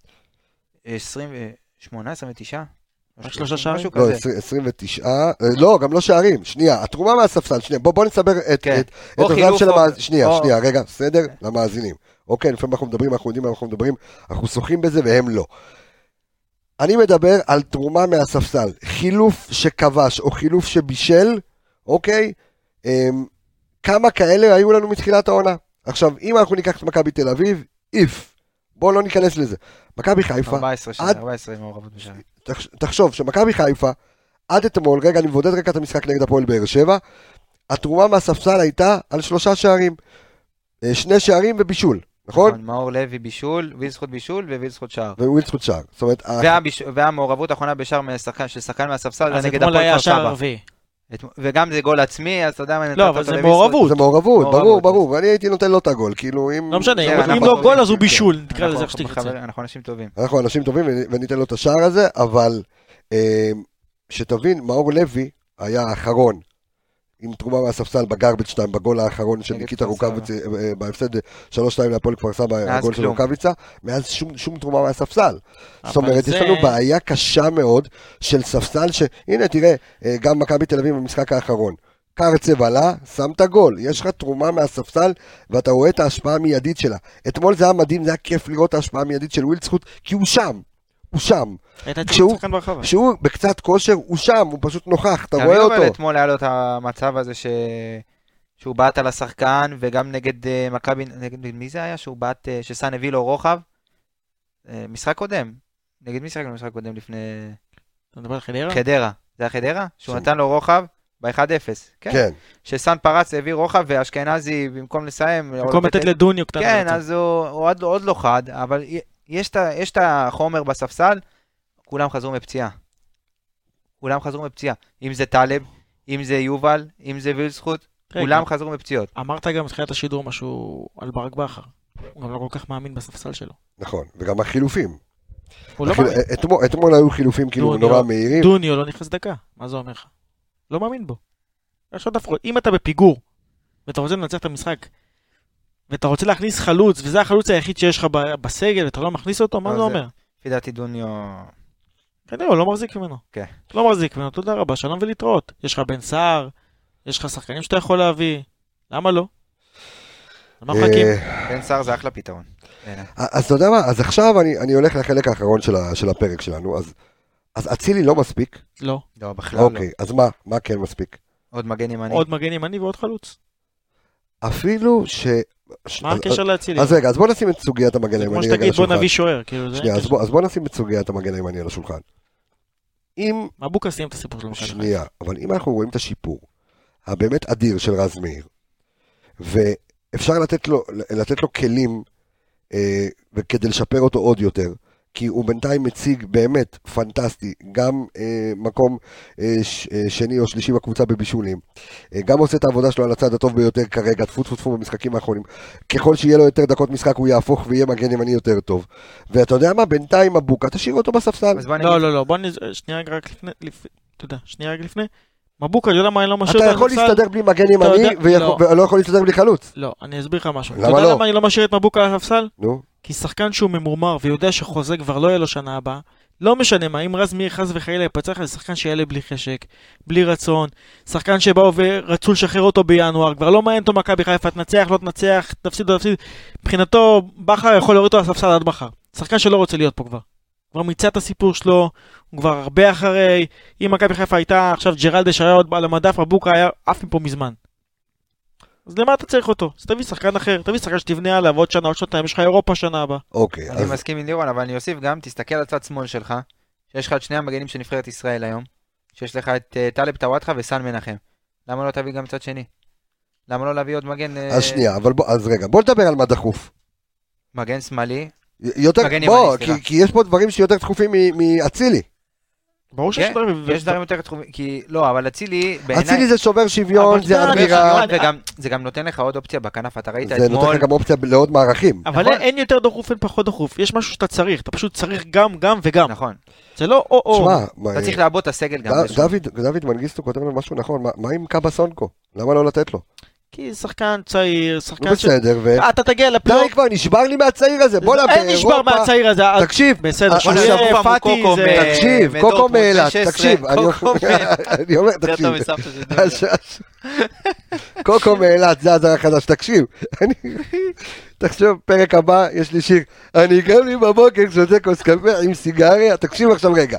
B: 28, 29?
D: רק שלושה שערים?
B: משהו
A: לא,
B: כזה.
A: 20 29, אה, לא, גם לא שערים, שנייה, התרומה מהספסל, שנייה, בוא נסבר את
B: כן.
A: את-
B: או
A: את הזמן
B: חילוף
A: של
B: או-
A: המאזינים, שנייה, שנייה, רגע, בסדר? למאזינים. אוקיי, לפעמים אנחנו מדברים, אנחנו יודעים מה אנחנו מדברים, אנחנו שוחים בזה והם לא. אני מדבר על תרומה מהספסל, חילוף שכבש או חילוף שבישל, אוקיי? אמ, כמה כאלה היו לנו מתחילת העונה? עכשיו, אם אנחנו ניקח את מכבי תל אביב, איף. בואו לא ניכנס לזה. מכבי חיפה,
B: 14 שנה,
A: עד-
B: 14 מעורבות בשערים.
A: תחש- תחשוב שמכבי חיפה, עד אתמול, רגע, אני מבודד רגע את המשחק נגד הפועל באר שבע, התרומה מהספסל הייתה על שלושה שערים. אה, שני שערים ובישול, נכון?
B: נכון, מאור לוי בישול, וילסחוט בישול ווילסחוט שער.
A: ווילסקוט שער. זאת אומרת,
B: והביש- והמעורבות האחרונה בשער משחקן- של שחקן מהספסל זה נגד הפועל כפר סבא. וגם זה גול עצמי, אז אתה יודע מה
D: לא, אבל זה. מעורבות.
A: זה מעורבות, ברור. ברור, אני הייתי נותן לו את הגול, כאילו אם...
D: לא משנה,
B: כן,
D: אם- לא. גול אז הוא
B: כן.
D: בישול, נקרא
B: אנחנו-
D: לזה איך.
B: חברים, אנחנו אנשים טובים.
A: אנחנו אנשים טובים ונ- וניתן לו את השער הזה, אבל אה, שתבין, מאור לוי היה האחרון עם תרומה מהספסל בגרבג' 2, בגול האחרון של ניקיטה. רוקאביצה, אה, בהפסד 3-2 להפועל כפר סבא, הגול של. רוקאביצה, מאז שום, שום תרומה מהספסל. זאת אומרת,
D: זה-
A: יש לנו בעיה קשה מאוד של ספסל, שהנה תראה, אה, גם מכבי תל אביב במשחק האחרון. קרצב עלה, שם את הגול. יש לך תרומה מהספסל, ואתה רואה את ההשפעה המיידית שלה. אתמול זה היה מדהים, זה היה כיף לראות את ההשפעה המיידית של ווילדסחוט, כי הוא שם. הוא שם. כשהוא-. כשהוא בקצת כושר, הוא שם, הוא פשוט נוכח, אתה
B: תמיד
A: רואה
B: אבל
A: אותו.
B: אתמול היה לו את המצב הזה ש... שהוא בעט על השחקן, וגם נגד אה, מכבי, נגד מי זה היה? שהוא בעט, אה, שסאן הביא לו רוחב? אה, משחק קודם. נגד מי שיחקנו במשחק קודם לפני...
D: אתה מדבר על חדרה?
B: חדרה. זה היה חדרה? שהוא
A: שם.
B: נתן לו רוחב ב-1-0. כן.
A: כן.
B: שסאן פרץ העביר רוחב, ואשכנזי, במקום לסיים...
D: במקום לתת לדוניו קטן.
B: כן. אז הוא, הוא עוד, עוד לא חד, אבל יש את החומר בספסל, כולם חזרו מפציעה. כולם חזרו מפציעה. אם זה טלב, אם זה יובל, אם זה וילסחוט, כולם חזרו מפציעות.
D: אמרת גם בתחילת השידור משהו על ברק בכר. הוא גם לא כל כך מאמין בספסל שלו.
A: נכון, וגם החילופים.
D: לא.
A: אתמול- אתמול היו חילופים כאילו
D: דוניו-
A: נורא מהירים.
D: דוניו לא נכנס דקה, מה זה אומר לך? לא מאמין בו. אם אתה בפיגור, ואתה רוצה לנצח את המשחק, ואתה רוצה להכניס חלוץ, וזה החלוץ היחיד שיש לך בסגל, ואתה לא מכניס אותו, מה זה אומר?
B: לפי דעתי דוניו...
D: כנראה, הוא לא מחזיק ממנו.
B: כן.
D: לא מחזיק ממנו, תודה רבה, שלום ולהתראות. יש לך בן סער, יש לך שחקנים שאתה יכול להביא, למה לא? מחכים?
A: אה,
B: בן סער זה אחלה פתרון. בעיניי.
A: אז אתה יודע מה, אז עכשיו אני אני הולך לחלק האחרון של הפרק שלנו, אז- אז אצילי לא מספיק,
D: לא.
B: לא, בכלל לא.
A: אוקיי, אז מה, מה כן מספיק?
B: עוד מגן ימני.
D: עוד מגן ימני ועוד חלוץ.
A: אפילו ש...
D: מה
A: אז-
D: הקשר לאצילי?
A: אז רגע, אז בוא נשים את סוגיית המגן
D: כמו
A: הימני רגע
D: שתגיד
A: על
D: בוא
A: השולחן.
D: נביא שוער, כאילו.
A: שנייה, אז. בוא- בוא נשים את סוגיית המגן הימני על השולחן. אם,
D: מבוקה סיים את הסיפור שלו.
A: שנייה, אבל אם אנחנו רואים את השיפור הבאמת אדיר של רז מאיר, ואפשר לתת לו, לתת לו כלים אה, וכדי לשפר אותו עוד יותר, כי הוא בינתיים מציג באמת פנטסטי, גם אה, מקום אה, ש, אה, שני או שלישי בקבוצה בבישולים, אה, גם עושה את העבודה שלו על הצד הטוב ביותר כרגע, טפו טפו טפו במשחקים האחרונים. ככל שיהיה לו יותר דקות משחק הוא יהפוך ויהיה מגן ימני יותר טוב. ואתה יודע מה, בינתיים מבוקה, תשאיר אותו בספסל.
D: לא, לא, לא, בוא נז... שנייה רגע רק לפני, לפ- אתה יודע, שנייה רגע לפני. מבוקה, אתה יודע מה אני לא משאיר
A: אתה
D: אותו
A: יכול
D: בספסל?
A: להסתדר בלי מגן ימני
D: לא.
A: ולא יכול להסתדר בלי חלוץ.
D: לא, אני אסביר לך משהו.
A: למה
D: אתה יודע
A: לא?
D: למה אני לא משאיר את מבוקה על הספסל?
A: נו,
D: כי שחקן שהוא ממורמר ויודע שחוזה כבר לא יהיה לו שנה הבאה, לא משנה מה, אם רז מאיר חס וחלילה יפצע לך, זה שחקן שיעלה בלי חשק, בלי רצון, שחקן שבאו ורצו לשחרר אותו בינואר, כבר לא מעניין אותו מכבי חיפה, תנצח, לא תנצח, תפסיד, לא תפסיד, מבחינתו בכר יכול להוריד אותו לספסל עד מחר. שחקן שלא רוצה להיות פה כבר. כבר מיצה את הסיפור שלו, הוא כבר הרבה אחרי, אם מכבי חיפה הייתה עכשיו ג'רלדש היה עוד על המדף, מבוקה היה עף מפה מזמן. אז למה אתה צריך אותו? אז תביא שחקן אחר, תביא שחקן שתבנה עליו עוד שנה, עוד שנתיים, יש לך אירופה שנה הבאה.
A: אוקיי.
B: אני
A: אז
B: מסכים עם לירון, אבל אני אוסיף גם, תסתכל על צד שמאל שלך, שיש לך את שני המגנים של נבחרת ישראל היום, שיש לך את אה, טלב טוואטחה וסן מנחם. למה לא תביא גם צד שני? למה לא להביא עוד מגן, אה,
A: אז שנייה, אבל בוא, אז רגע, בוא נדבר על מה דחוף.
B: מגן שמאלי?
A: יותר, בוא, כי. כי יש פה דברים שיותר דחופים מ- מאצילי.
D: ברור שיש
B: כן,
D: דברים,
B: יש דברים יותר תחומים, כי לא, אבל אצילי, בעיניי...
A: אצילי זה שובר שוויון, זה אמירה,
B: זה גם נותן לך עוד אופציה בכנף, אתה ראית
A: זה נותן
B: אתמול,
A: לך גם אופציה לעוד מערכים.
D: אבל
B: נכון.
D: אין- יותר דחוף, אין פחות דחוף. יש משהו שאתה צריך, אתה פשוט צריך גם, גם וגם.
B: נכון,
D: זה לא או-או.
B: אתה צריך לעבוד את הסגל גם.
A: דוד דוד מנגיסטו כותב לנו משהו נכון, מה עם קאבה סונקו? למה לא לתת לו?
D: כי שחקן צעיר, שחקן ש...
A: בסדר, ו...
D: אתה תגיע
A: די
D: לפלייאוף.
A: כבר, נשבר לי מהצעיר הזה, בוא'נה,
D: אין נשבר
A: באירופה-
D: מהצעיר הזה.
A: תקשיב,
D: בסדר,
B: פעם הוא
D: פאטי
B: קוקו
D: זה...
B: מ-
A: תקשיב, קוקו מאילת,
B: 16,
A: תקשיב, אני אומר, תקשיב, קוקו מאילת, זה הזר החדש, תקשיב, אני- תחשוב, פרק הבא, יש לי שיר, אני קם לי בבוקר, שותה כוס קפה עם סיגריה, תקשיב עכשיו רגע,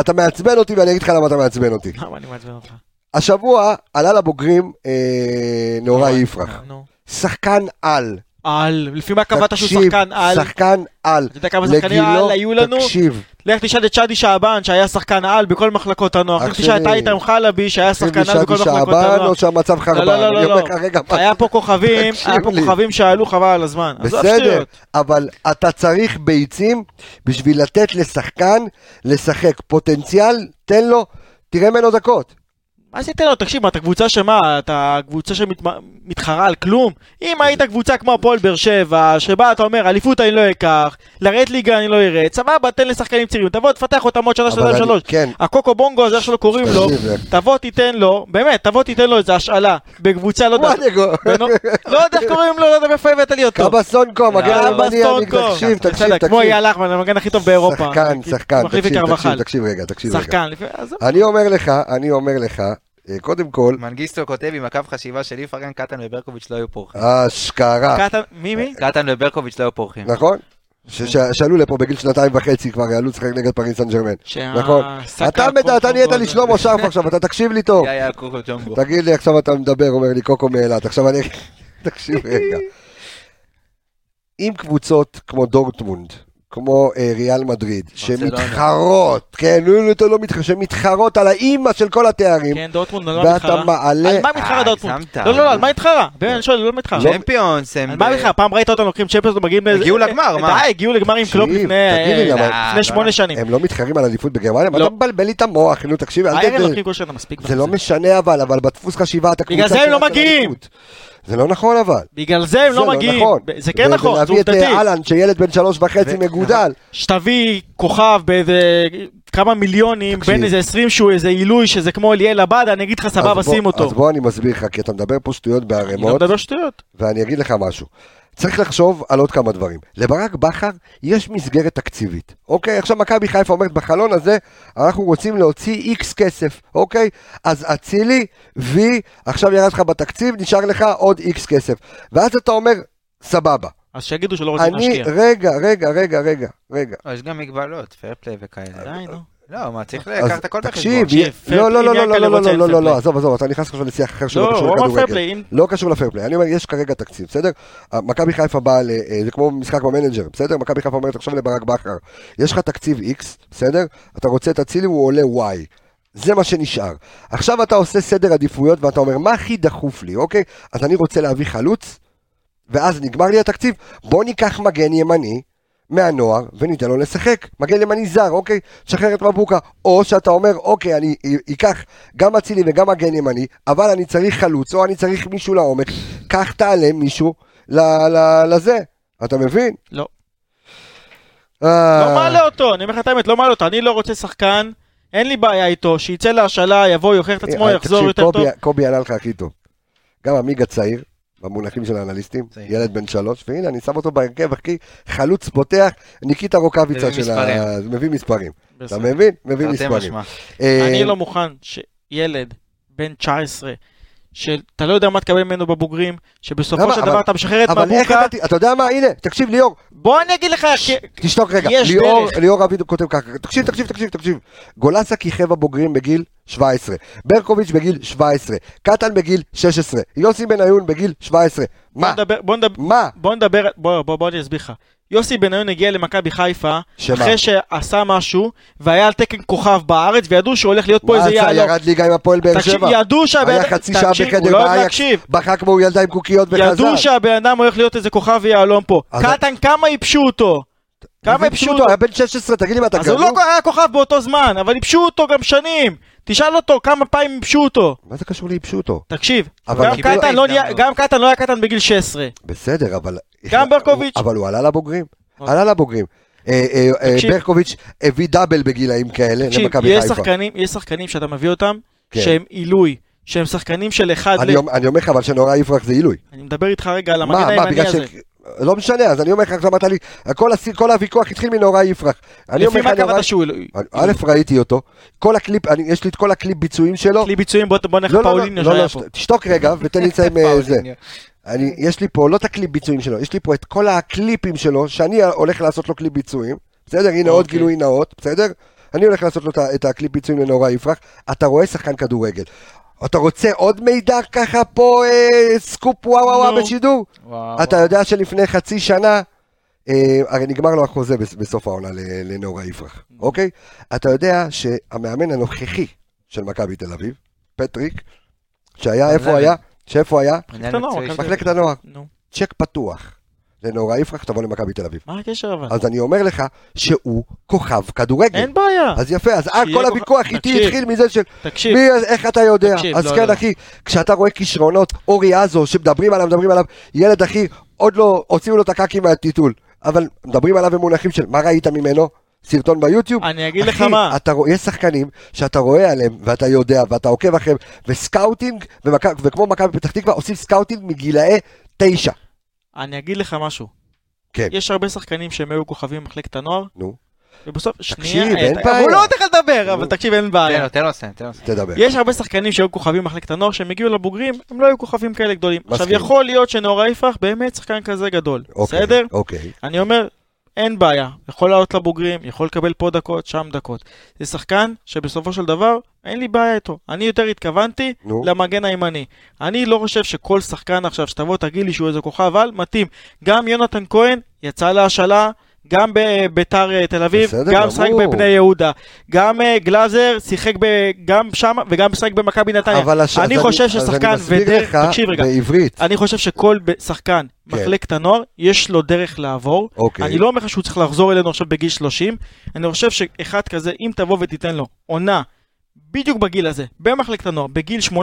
A: אתה מעצבן אותי ואני אגיד לך למה אתה מעצבן אותי.
D: למה אני מעצבן אותך?
A: השבוע עלה לבוגרים אה, נורא יפרח. שחקן על,
D: על, לפי מה קבעת שהוא
A: תקשיב,
D: שחקן על?
A: שחקן על,
D: אתה יודע כמה שחקנים על היו לנו?
A: תקשיב,
D: לך תשאל את שדי שעבן שהיה שחקן על בכל מחלקות הנוער. לך תשאל את. אייטם חלבי שהיה
A: תקשיב
D: שחקן על בכל
A: שדי
D: מחלקות
A: שעבן
D: הנוער.
A: או שהמצב חרבן,
D: לא, לא, לא, לא. היה פה כוכבים,
A: תקשיב
D: היה פה. כוכבים שעלו חבל על הזמן.
A: בסדר. אבל אתה צריך ביצים בשביל לתת לשחקן לשחק. פוטנציאל, תן לו, תראה ממנו דקות.
D: מה עשית לו? תקשיב, מה, אתה קבוצה שמה? אתה קבוצה שמתחרה על כלום? אם היית קבוצה כמו הפועל באר שבע, שבה אתה אומר, אליפות אני לא אקח, לרדת ליגה אני לא ארד, סבבה, תן לשחקנים צעירים, תבוא, תפתח אותם עוד שנה, שנתיים, שלוש.
A: כן,
D: הקוקו בונגו הזה, איך שלא קוראים לו,
A: תקשיב,
D: תבוא תיתן לו, באמת, תבוא תיתן לו איזה השאלה, בקבוצה, לא יודע, לא יודע איך קוראים לו, לא יודע מאיפה הבאת לי אותו.
A: קאבה סונקו, מגן הימני. תקשיב, תקשיב,
D: בסדר, כמו
A: תקשיב.
D: אייל לחמן, המגן הכי טוב באירופה.
A: שחקן, שחקן, תקשיב. תקשיב, תקשיב רגע, תקשיב רגע. אני אומר לך, אני אומר לך, אה, קודם כל,
B: מנגיסטו כותב עם הקו חשיבה של איפרגן, קטן וברקוביץ' לא היו פורחים.
A: אשכרה,
D: מי מי?
B: קטן וברקוביץ' לא היו פורחים.
A: נכון? ש- שעלו לפה בגיל שנתיים וחצי כבר, עלו לשחק נגד פריס סן ג'רמן. נכון. אתה נהיית לי שלמה שרף עכשיו, אתה תקשיב לי טוב. תגיד לי, עכשיו אתה מדבר, אומר לי קוקו מאילת, עכשיו אני... תקשיב רגע. אם קבוצות כמו דורטמונד, כמו אה, ריאל מדריד. שמתחרות, כן, נו, אתה לא מתחרה, שמתחרות על האימא של כל התארים,
D: כן, דורטמונד, על מה
A: ואתה
D: מתחרה?
A: מעלה...
D: על מה מתחרה
B: אה,
D: דורטמונד? לא, לא, לא, על מה מתחרה? באמת, אני שואל, לא מתחרה.
B: צ'מפיונס הם...
D: על מה מתחרה? פעם ראית אותם לוקחים צ'מפיונס ומגיעים לאיזה...
B: הגיעו לגמר, מה?
D: די, הגיעו לגמר עם קלופ לפני אה, לפני שמונה שנים.
A: הם לא מתחרים על אליפות בגרמניה?
D: לא.
A: אתה מבלבל לי את המוח? נו, תקשיב. זה לא משנה אבל, אבל בדפוס חשיבה אתה
D: בגלל
A: קבוצה
D: זה הם לא מגיעים.
A: זה לא נכון אבל.
D: בגלל זה הם
A: זה
D: לא מגיעים.
A: נכון.
D: זה כן נכון, זה
A: ולהביא את
D: עובדתי.
A: אה, אהלן, שילד בן שלוש וחצי
B: ו-
A: מגודל.
D: שתביא כוכב באיזה כמה מיליונים,
A: תקשיב.
D: בין איזה 20 שהוא איזה עילוי שזה כמו אליאל עבדה, אני אגיד לך סבבה, שים אותו.
A: אז בוא אני מסביר לך, כי אתה מדבר פה שטויות
D: אני לא
A: בערימות,
D: מדבר שטויות.
A: ואני אגיד לך משהו. צריך לחשוב על עוד כמה דברים. לברק בכר יש מסגרת תקציבית, אוקיי? עכשיו מכבי חיפה אומרת, בחלון הזה אנחנו רוצים להוציא איקס כסף, אוקיי? אז אצילי, וי, עכשיו ירד לך בתקציב, נשאר לך עוד איקס כסף. ואז אתה אומר, סבבה.
D: אז שיגידו שלא רוצים
A: אני,
D: להשקיע.
A: רגע, רגע, רגע, רגע, רגע.
B: לא, יש גם מגבלות, fair play וכאלה.
D: די, נו.
B: לא, מה, צריך לקחת הכל בחשבון.
D: תקשיב,
A: לא, לא, לא, לא, לא, לא, לא,
D: אין
A: לא, לא,
D: fair play.
A: לא, עזוב, עזוב, אתה נכנס עכשיו לשיח אחר שלא
D: לא,
A: קשור לכדורגל. לא קשור ל fair play, אני אומר, יש כרגע תקציב, בסדר? מכבי חיפה באה, ל- אה, זה כמו משחק במנג'ר, בסדר? מכבי חיפה אומרת עכשיו לברק בכר, יש לך תקציב X, בסדר? אתה רוצה את אצילי, הוא עולה Y. זה מה שנשאר. עכשיו אתה עושה סדר עדיפויות ואתה אומר, מה הכי דחוף לי, אוקיי? אז אני רוצה להביא חלוץ, ואז נגמר לי התקציב, בוא ניקח מגן ימני. מהנוער, וניתן לו לשחק. מגן ימני זר, אוקיי? תשחרר את מבוקה. או שאתה אומר, אוקיי, אני אקח גם אצילי וגם מגן ימני, אבל אני צריך חלוץ, או אני צריך מישהו לעומק. קח תעלה מישהו לזה. אתה מבין?
D: לא.
A: אה,
D: לא מעלה אותו, אני אומר לך את האמת, לא מעלה אותו. אני לא רוצה שחקן, אין לי בעיה איתו, שיצא להשאלה, יבוא, יוכיח את עצמו,
A: אה,
D: יחזור יותר טוב.
A: קובי ענה לך הכי טוב. גם עמיגה צעיר, במונחים של האנליסטים. ילד בן שלוש, והנה אני שם אותו בהרכב, אחי, חלוץ פותח, ניקיטה רוקאביצה של ה... מביא מספרים. אתה. מבין? מביא מספרים. אה,
D: אני לא מוכן שילד בן 19, שאתה לא יודע מה תקבל ממנו בבוגרים, שבסופו
A: למה?
D: של
A: אבל-
D: דבר אתה משחרר את
A: אבל איך
D: מבוקה,
A: אתה... יודע מה? הנה, תקשיב, ליאור,
D: בוא אני אגיד לך,
A: תשתוק רגע. ליאור,
D: דרך.
A: ליאור אבידו כותב ככה, תקשיב, תקשיב, תקשיב, תקשיב. גולסה כיכב הבוגרים בגיל 17, ברקוביץ' בגיל 17, קטן בגיל 16, יוסי בניון בגיל 17.
D: בוא
A: מה?
D: נדבר, בוא נדבר,
A: מה?
D: בוא נדבר, בוא, בוא, בוא אני אסביר לך. יוסי בניון הגיע למכבי חיפה,
A: שמה?
D: אחרי שעשה משהו, והיה על תקן כוכב בארץ, וידעו שהוא הולך להיות פה איזה
A: עשה?
D: יעלום.
A: ירד ליגה עם הפועל באר שבע?
D: ידעו שהבן
A: היה
D: אדם,
A: חצי שעה בחדר
D: לא
A: באייקס. בכה כמו ילדה עם קוקיות וחזר.
D: ידעו שהבן אדם הולך להיות איזה כוכב ויעלום פה. קטן, כמה ייבשו אותו? כמה ייבשו אותו?
A: היה בן 16, תגיד לי מה אתה
D: אז הוא? לא היה כוכב באותו זמן, אבל ייבשו אותו גם שנים. תשאל אותו כמה פעמים ייבשו אותו.
A: מה זה קשור לייבשו אותו?
D: תקשיב, גם קטן לא. גם קטן לא היה קטן בגיל 16.
A: בסדר, אבל...
D: גם ברקוביץ'.
A: אבל הוא עלה לבוגרים.
D: אוקיי.
A: עלה לבוגרים. אה, אה, אה,
D: תקשיב.
A: ברקוביץ' הביא דאבל בגילאים כאלה
D: תקשיב,
A: למכבי
D: יש
A: חיפה.
D: שחקנים, יש שחקנים שאתה מביא אותם,
A: כן.
D: שהם עילוי, שהם שחקנים של אחד
A: אני
D: ל...
A: אומר- אני אומר לך, אבל שנהוראי יפרח זה עילוי.
D: אני מדבר איתך רגע על המגן הימני. הזה.
A: לא משנה, אז אני אומר לך, עכשיו אמרת לי, כל הסי- כל הוויכוח התחיל מנהוראי יפרח.
D: לפי מה קבעת שהוא...
A: א', ראיתי אותו, כל הקליפ, אני- יש לי את כל הקליפ ביצועים שלו.
D: קליפ ביצועים, בוא בוא נלך
A: לא, לא, לא, לא,
D: שהיה
A: לא,
D: פה.
A: שת- תשתוק רגע ותן לי לסיים אה, זה.
B: פאוליניו.
A: אני, יש לי פה לא את הקליפ ביצועים שלו, יש לי פה את כל הקליפים שלו, שאני הולך לעשות לו קליפ ביצועים, בסדר? הנה עוד
D: אוקיי.
A: גילוי נאות, בסדר? אני הולך לעשות לו את הקליפ ביצועים לנהוראי יפרח. אתה רואה שחקן כדורגל. אתה רוצה עוד מידע ככה פה, אה, סקופ וואו וואו וואו. בשידור?
B: וואו,
A: אתה יודע שלפני חצי שנה, אה, הרי נגמר לו החוזה בס- בסוף העונה לנהוראי יפרח, אוקיי? אתה יודע שהמאמן הנוכחי של מכבי תל אביב, פטריק, שהיה, איפה היה? שאיפה היה? מחלקת הנוער.
D: נו,
A: צ'ק פתוח לנהוראי יפרח, תבוא למכבי תל אביב.
D: מה הקשר אבל?
A: אז אני אומר לך שהוא כוכב כדורגל.
D: אין בעיה.
A: אז יפה, אז אה, כל הוויכוח איתי. התחיל מזה של
D: תקשיב,
A: מי, איך אתה יודע?
D: תקשיב,
A: אז
D: לא,
A: כן,
D: לא.
A: אחי, כשאתה רואה כישרונות, אורי עזו, שמדברים עליו, מדברים עליו, ילד, אחי, עוד לא הוציאו לו את הקקי מהטיטול, אבל מדברים עליו במונחים של מה ראית ממנו? סרטון ביוטיוב?
D: אני אגיד לך
A: אחי,
D: מה.
A: אתה רואה, יש שחקנים שאתה רואה עליהם, ואתה יודע, ואתה עוקב אחריהם, ו scouting, ומכ- וכמו מכבי פתח תקווה, עושים scouting מגילאי תשע.
D: אני אגיד לך משהו.
A: כן.
D: יש הרבה שחקנים שהם היו כוכבים במחלקת הנוער,
A: נו,
D: ובסוף,
A: תקשיב,
D: שנייה,
A: אין
D: אה,
A: בעיה.
D: הוא לא נותן לך לדבר, אבל. תקשיב, אין
B: תן
D: בעיה.
B: לו, תן לו לסיים, תן לו לסיים.
A: תדבר.
D: יש הרבה שחקנים שהיו כוכבים במחלקת הנוער, שהם הגיעו לבוגרים, הם לא היו כוכבים כאלה גדולים. עכשיו. יכול להיות שנאור יפרח באמת שחקן כזה גדול,
A: אוקיי,
D: בסדר?
A: אוקיי.
D: אני אומר, אין בעיה, יכול לעלות לבוגרים, יכול לקבל פה דקות, שם דקות. זה שחקן שבסופו של דבר, אין לי בעיה איתו. אני יותר התכוונתי
A: נו.
D: למגן הימני. אני לא חושב שכל שחקן עכשיו, שתבוא תגיד לי שהוא איזה כוכב על, מתאים. גם יונתן כהן יצא להשאלה. גם בביתר אה, תל אביב,
A: בסדר
D: גם שחק
A: גמור.
D: בבני יהודה, גם אה, גלאזר שיחק ב- גם שם וגם שיחק במכבי נתניה.
A: אבל הש-
D: אני חושב ששחקן ודרך- תקשיב רגע.
A: בעברית.
D: אני חושב שכל שחקן
A: כן.
D: מחלקת הנוער, יש לו דרך לעבור.
A: אוקיי.
D: אני לא אומר לך שהוא צריך לחזור אלינו עכשיו בגיל 30, אני חושב שאחד כזה, אם תבוא ותיתן לו עונה, בדיוק בגיל הזה, במחלקת הנוער, בגיל 18-19,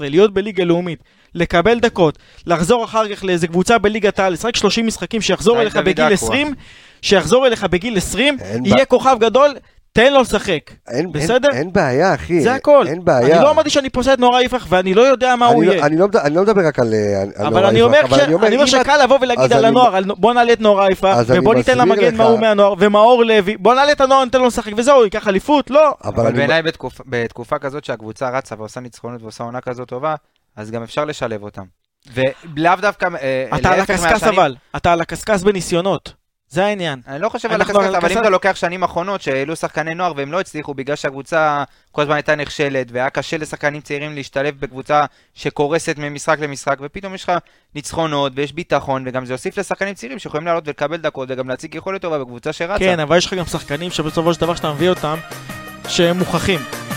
D: להיות בליגה לאומית, לקבל דקות, לחזור אחר כך לאיזה קבוצה בליגת העל, לשחק 30 משחקים, שיחזור אליך בגיל
B: אקווה.
D: 20, שיחזור אליך בגיל 20,
A: אין
D: יהיה כוכב גדול, תן לו לשחק.
A: אין,
D: בסדר?
A: אין, אין בעיה, אחי.
D: זה הכל.
A: אין בעיה.
D: אני לא אמרתי שאני פוסל את נורא יפרח, ואני לא יודע מה הוא
A: אני,
D: יהיה.
A: לא, אני, לא, אני לא מדבר רק על, אה, על
D: אבל
A: נורא
D: אני
A: יפרח,
D: אומר,
A: אבל
D: ש-
A: אני אומר,
D: אני אומר שקל לבוא ולהגיד על
A: אני-
D: הנוער, על- בוא נעלה את נורא יפרח, ובוא ניתן למגן
A: לך-
D: מה הוא מהנוער, ומאור לוי, בוא נעלה את הנוער, ניתן לו לשחק, וזהו, ייקח אליפות? לא.
A: אבל
B: אבל
A: אני,
B: בעיניי בתקופ- בתקופה כזאת שהקבוצה רצה ועושה ניצחונות ועושה עונה כזאת טובה, אז גם אפשר לשלב אותם. ולאו דווקא, אה,
D: אתה על הקשקש אבל, אתה על הקשקש בניסיונות. זה העניין.
B: אני לא חושב על
D: על
B: אבל אם אתה לוקח שנים אחרונות שהעלו שחקני נוער והם לא הצליחו בגלל שהקבוצה כל הזמן הייתה נכשלת והיה קשה לשחקנים צעירים להשתלב בקבוצה שקורסת ממשחק למשחק ופתאום יש לך ניצחונות ויש ביטחון וגם זה יוסיף לשחקנים צעירים שיכולים לעלות ולקבל דקות וגם להציג יכולת טובה בקבוצה שרצה.
D: כן, אבל יש לך גם שחקנים שבסופו של דבר שאתה מביא אותם, שהם מוכחים.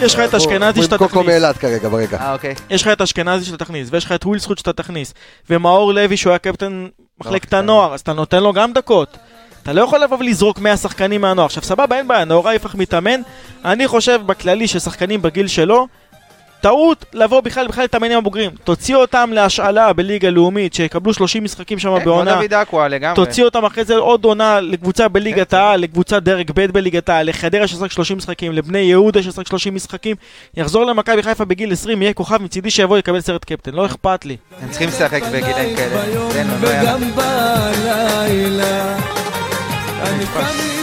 D: יש לך את אשכנזי שאתה
A: קוקו
D: תכניס.
A: מאילת כרגע ברקע.
B: אה, אוקיי.
D: יש לך את אשכנזי שאתה תכניס, ויש לך את ווילסחוט שאתה תכניס, ומאור לוי שהוא היה קפטן מחלקת
B: קטן.
D: הנוער, אז אתה נותן לו גם דקות. אתה לא יכול לבוא ולזרוק 100 שחקנים מהנוער. עכשיו סבבה, אין בעיה, נאורה יפח מתאמן. אני חושב בכללי ששחקנים בגיל שלו, טעות לבוא בכלל בכלל להתאמן עם הבוגרים. תוציא אותם להשאלה בליגה לאומית, שיקבלו 30 משחקים שם
B: כן, כמו
D: בעונה.
B: דוד אקווה לגמרי.
D: תוציא אותם אחרי זה עוד עונה לקבוצה בליגת
B: כן.
D: העל, לקבוצה דרג ב' בליגת העל, לחדרה ששחק 30 משחקים, לבני יהודה ששחק 30 משחקים, יחזור למכבי חיפה בגיל 20, יהיה כוכב מצידי שיבוא לקבל סרט קפטן, לא אכפת לי.
B: הם צריכים לשחק בגילאים כאלה.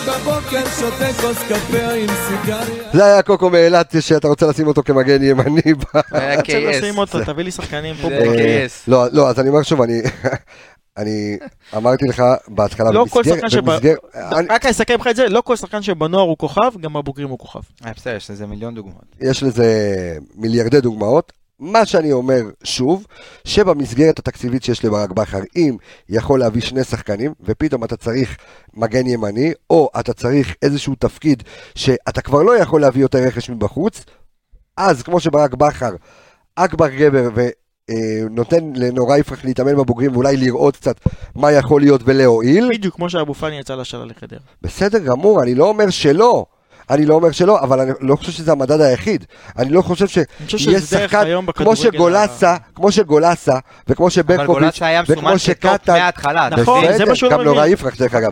E: בבוקר שותה כוס קפה עם סיגריה
A: זה היה קוקו מאילת שאתה רוצה לשים אותו כמגן ימני. ב-
B: היה KS.
D: תביא לי שחקנים פה.
B: זה.
A: אה. לא, לא, אז אני אומר שוב, אני... אני אמרתי לך בהתחלה,
D: לא כל
A: במסגר-
D: שחקן שב-
A: במסגר- אני-
D: רק אסכם לך את זה, לא כל שחקן שבנוער הוא כוכב, גם בבוגרים הוא כוכב.
B: אה, בסדר, יש לזה מיליון דוגמאות.
A: יש לזה מיליארדי דוגמאות. מה שאני אומר שוב, שבמסגרת התקציבית שיש לברק בכר, אם יכול להביא שני שחקנים, ופתאום אתה צריך מגן ימני, או אתה צריך איזשהו תפקיד שאתה כבר לא יכול להביא יותר רכש מבחוץ, אז כמו שברק בכר, אכבר גבר ונותן לנורא יפרח להתאמן בבוגרים ואולי לראות קצת מה יכול להיות ולהועיל,
D: בדיוק כמו שאבו פאני יצא לשאלה לחדר.
A: בסדר גמור, אני לא אומר שלא. אני לא אומר שלא, אבל אני לא חושב שזה המדד היחיד. אני לא חושב
D: דרך
A: שחקן, כמו שגולסה, כמו שגולסה, וכמו
B: אבל
A: שברקוביץ',
B: גולסה היה מסומן
A: וכמו
B: כטופ
A: שקטן,
D: נכון? זה מה שהוא לא
A: גם נורא. יפרח דרך אגב,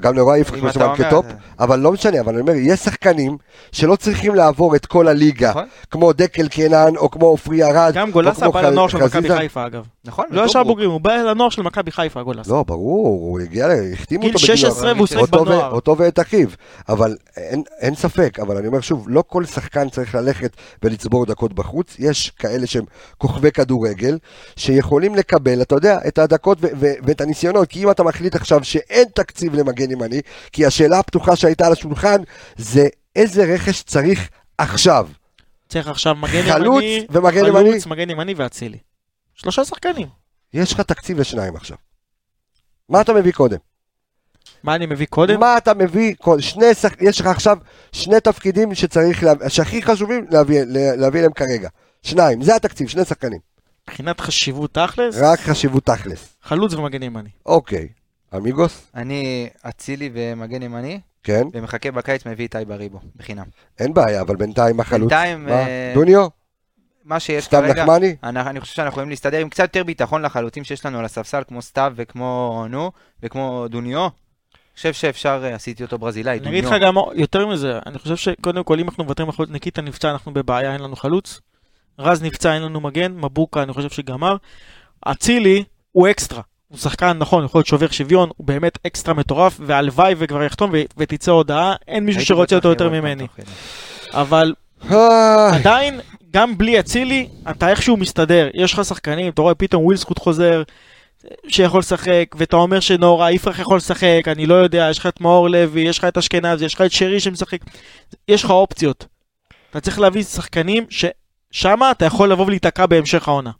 A: גם נורא יפרח מסומן
B: אומר,
A: כטופ, אבל לא משנה, אבל אני אומר, יש שחקנים שלא צריכים לעבור את כל הליגה,
B: נכון.
A: כמו דקל קינן, או כמו עופרי ארד,
D: גם גולסה
A: כמו
D: בא לנוער של מכבי. חיפה אגב.
B: נכון,
D: לא ישר. בוגרים, הוא בא לנוער של מכבי חיפה גולסה.
A: לא, ברור, הוא הגיע, החתימו אותו בגיל
D: 16 והוא שיחק
A: ו-
D: בנוער.
A: אותו ואת אחיו, אבל אין, אין ספק, אבל אני אומר שוב, לא כל שחקן צריך ללכת ולצבור דקות בחוץ, יש כאלה שהם כוכבי כדורגל, שיכולים לקבל, אתה יודע, את הדקות ו- ו- ואת הניסיונות, כי אם אתה מחליט עכשיו שאין תקציב למגן ימני, כי השאלה הפתוחה שהייתה על השולחן, זה איזה רכש צריך עכשיו.
D: צריך עכשיו מגן
A: חלוץ
D: ימני,
A: ומגן ימני.
D: חלוץ, מגן ימני ואצילי. שלושה שחקנים.
A: יש לך תקציב לשניים עכשיו. מה אתה מביא קודם?
D: מה אני מביא קודם?
A: מה אתה מביא, כל- שני שח... יש לך עכשיו שני תפקידים שצריך, לה... שהכי חשובים להביא, לה- להביא להם כרגע. שניים, זה התקציב, שני שחקנים.
D: מבחינת חשיבות תכלס,
A: רק חשיבות תכלס.
D: חלוץ ומגן ימני.
A: אוקיי. אמיגוס?
B: אני אצילי ומגן ימני,
A: כן,
B: ומחכה בקיץ מביא איתי בריבו, בחינם.
A: אין בעיה, אבל בינתיים החלוץ.
B: בינתיים,
A: מה?
B: אה,
A: דוניו?
B: מה שיש
A: סתיו
B: כרגע,
A: נחמני?
B: אני, אני חושב שאנחנו יכולים להסתדר עם קצת יותר ביטחון לחלוטין שיש לנו על הספסל, כמו סתיו וכמו נו, וכמו דוניו. אני חושב שאפשר, אה, עשיתי אותו ברזילאי,
D: אני אגיד
B: דוניו.
D: לך גם יותר מזה, אני חושב שקודם כל אם אנחנו מוותרים על חלוץ, ניקיטה נפצע, אנחנו בבעיה, אין לנו חלוץ. רז נפצע, אין לנו מגן, מבוקה, אני חושב שגמר. אצילי הוא אקסטרה. הוא שחקן, נכון, יכול להיות שובר שוויון, הוא באמת אקסטרה מטורף, והלוואי וכבר יחתום ו- ותצא הודעה, אין מישהו שרוצה אותו יותר ממני. אבל עדיין, גם בלי אצילי, אתה איכשהו מסתדר. יש לך שחקנים, אתה רואה פתאום ווילסקוט חוזר, שיכול לשחק, ואתה אומר שנאורה יפרח יכול לשחק, אני לא יודע, יש לך את מאור לוי, יש לך את אשכנזי, יש לך את שרי שמשחק, יש לך אופציות. אתה צריך להביא שחקנים ששם אתה יכול לבוא ולהיתקע בהמשך העונה.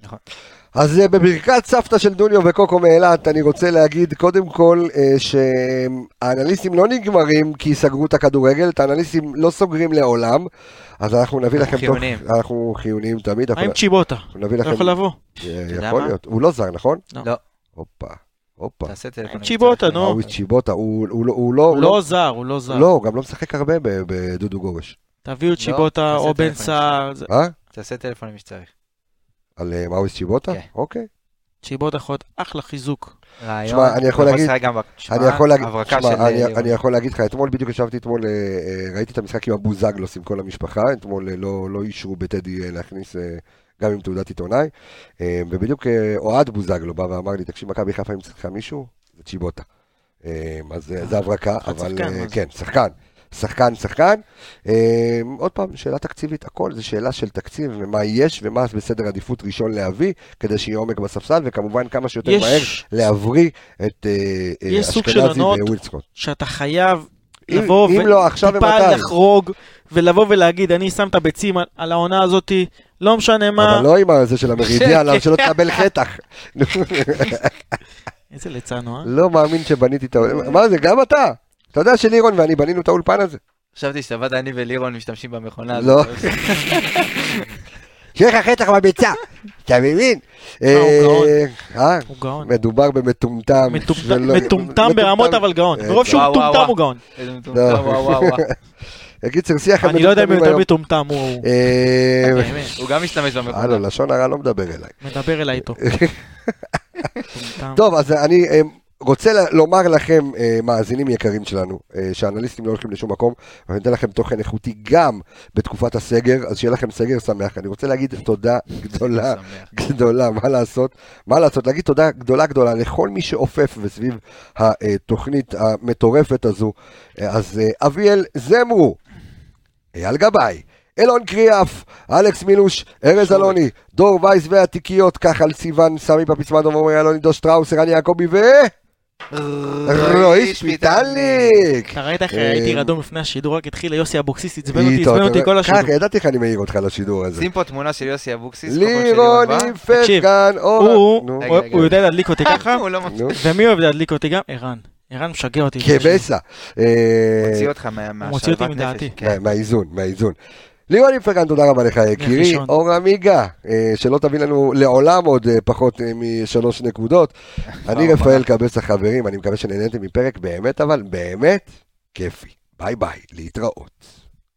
A: אז אה, בברכת סבתא של דוניו וקוקו מאילת, אני רוצה להגיד קודם כל אה, שהאנליסטים לא נגמרים כי סגרו את הכדורגל, את האנליסטים לא סוגרים לעולם, אז אנחנו נביא
B: אנחנו
A: לכם תוך...
B: חיוניים.
A: אנחנו חיוניים תמיד, אנחנו
D: האם צ'יבוטה?
A: אנחנו נביא
D: לא
A: לכם...
D: יכול לבוא.
A: אה,
B: יודע
A: יכול
B: מה?
A: להיות, הוא לא זר, נכון?
D: לא.
B: לא.
A: הופה, הופה.
B: תעשה טלפון.
D: צ'יבוטה, נו.
A: ראוי צ'יבוטה, הוא הוא לא... הוא לא-
D: הוא
A: הוא
D: לא זר, הוא לא זר.
A: לא, הוא גם לא משחק הרבה בדודו גורש.
D: תביאו צ'יבוטה
B: תעשה
D: או בן
B: טלפון.
D: סער.
B: תעשה טלפון למי שצריך.
A: על אה, מאוריס צ'יבוטה?
B: כן.
A: אוקיי.
D: צ'יבוטה יכול להיות אחלה חיזוק.
B: רעיון.
A: שמע, אני יכול להגיד- אני יכול להגיד, שמע, אני-
B: אה,
A: אני יכול להגיד לך, אתמול בדיוק ישבתי אתמול, אה, ראיתי את המשחק עם הבוזגלוס עם כל המשפחה, אתמול לא לא אישרו בטדי להכניס גם עם תעודת עיתונאי, ובדיוק אוהד בוזגלו בא ואמר לי, תקשיב, מכבי חיפה אם צריכה מישהו, זה צ'יבוטה. אז זה הברקה, אבל? כן, שחקן. שחקן, שחקן. אה, עוד פעם, שאלה תקציבית, הכל זה שאלה של תקציב ומה יש ומה בסדר עדיפות ראשון להביא, כדי שיהיה עומק בספסל, וכמובן כמה שיותר
D: יש-
A: מהר להבריא את אה, אה,
D: יש סוג של
A: אשכנזי
D: עונות
A: ווילסקוט.
D: שאתה חייב
A: אם-
D: לבוא
A: לא
D: וטיפה
A: ומתי?
D: לחרוג ולבוא ולהגיד אני שם את הביצים על- על העונה הזאתי, לא משנה מה.
A: אבל לא עם הזה של המרידיאן, אבל שלא תקבל חטח.
D: איזה ליצן אה?
A: לא מאמין שבניתי את האולפן. מה זה, גם אתה? אתה יודע שלירון ואני בנינו את האולפן הזה.
B: חשבתי שבת אני ולירון משתמשים במכונה.
A: לא.
B: הזאת.
A: שיהיה לך חטח בביצה, אתה מבין?
D: הוא גאון.
A: אה,
D: הוא גאון.
A: מדובר במטומטם.
D: מטומטם- ברמות אבל גאון.
A: אה,
D: מרוב שהוא מטומטם. הוא גאון.
A: לא. בקיצור, שיח
D: אני לא יודע אם הוא יותר. מטומטם, הוא
A: אה,
B: הוא גם משתמש במכונה.
A: הלו, לשון הרע לא מדבר אליי.
D: מדבר אליי איתו.
A: טוב, אז אני אה, רוצה לומר לכם, אה, מאזינים יקרים שלנו, אה, שאנליסטים לא הולכים לשום מקום, ואני אתן לכם תוכן איכותי גם בתקופת הסגר, אז שיהיה לכם סגר שמח. אני רוצה להגיד תודה גדולה. גדולה, מה לעשות? מה לעשות? להגיד תודה גדולה גדולה לכל מי שאופף וסביב התוכנית המטורפת הזו. אה, אז אביאל זמרו, אייל גבאי. אילון קריאף, אלכס מילוש, ארז אלוני, דור וייס והתיקיות, כחל סיוון, סמי פפיסמדו, עומרי אלוני, דו שטראוס, ערן יעקבי ו... רועי שפיטלניק!
D: אתה ראית איך
A: אה,
D: הייתי רדום לפני השידור, רק התחיל יוסי אבוקסיס, עצבן אותי, עצבן אותי
A: אתה-
D: כל השידור.
A: ככה, ידעתי איך אני מעיר אותך לשידור הזה.
B: שים פה תמונה של יוסי אבוקסיס.
A: לירון אורה.
D: הוא יודע להדליק אותי ככה,
B: לא מוציא
D: ומי אוהב להדליק אותי גם? ערן. ערן משגע אותי.
A: כבסה. אה,
B: אותך מה-
D: מוציא אותי
B: מהשלוות
D: מדעתי.
B: נפש. כן.
A: מה- מהאיזון, מהאיזון. לירון איפרגן, תודה רבה לך יקירי. אור עמיגה, אה, שלא תביא לנו לעולם עוד אה, פחות אה, משלוש נקודות. אני רפאל קבס החברים, אני מקווה שנהניתם מפרק באמת, אבל באמת כיפי. ביי ביי, להתראות.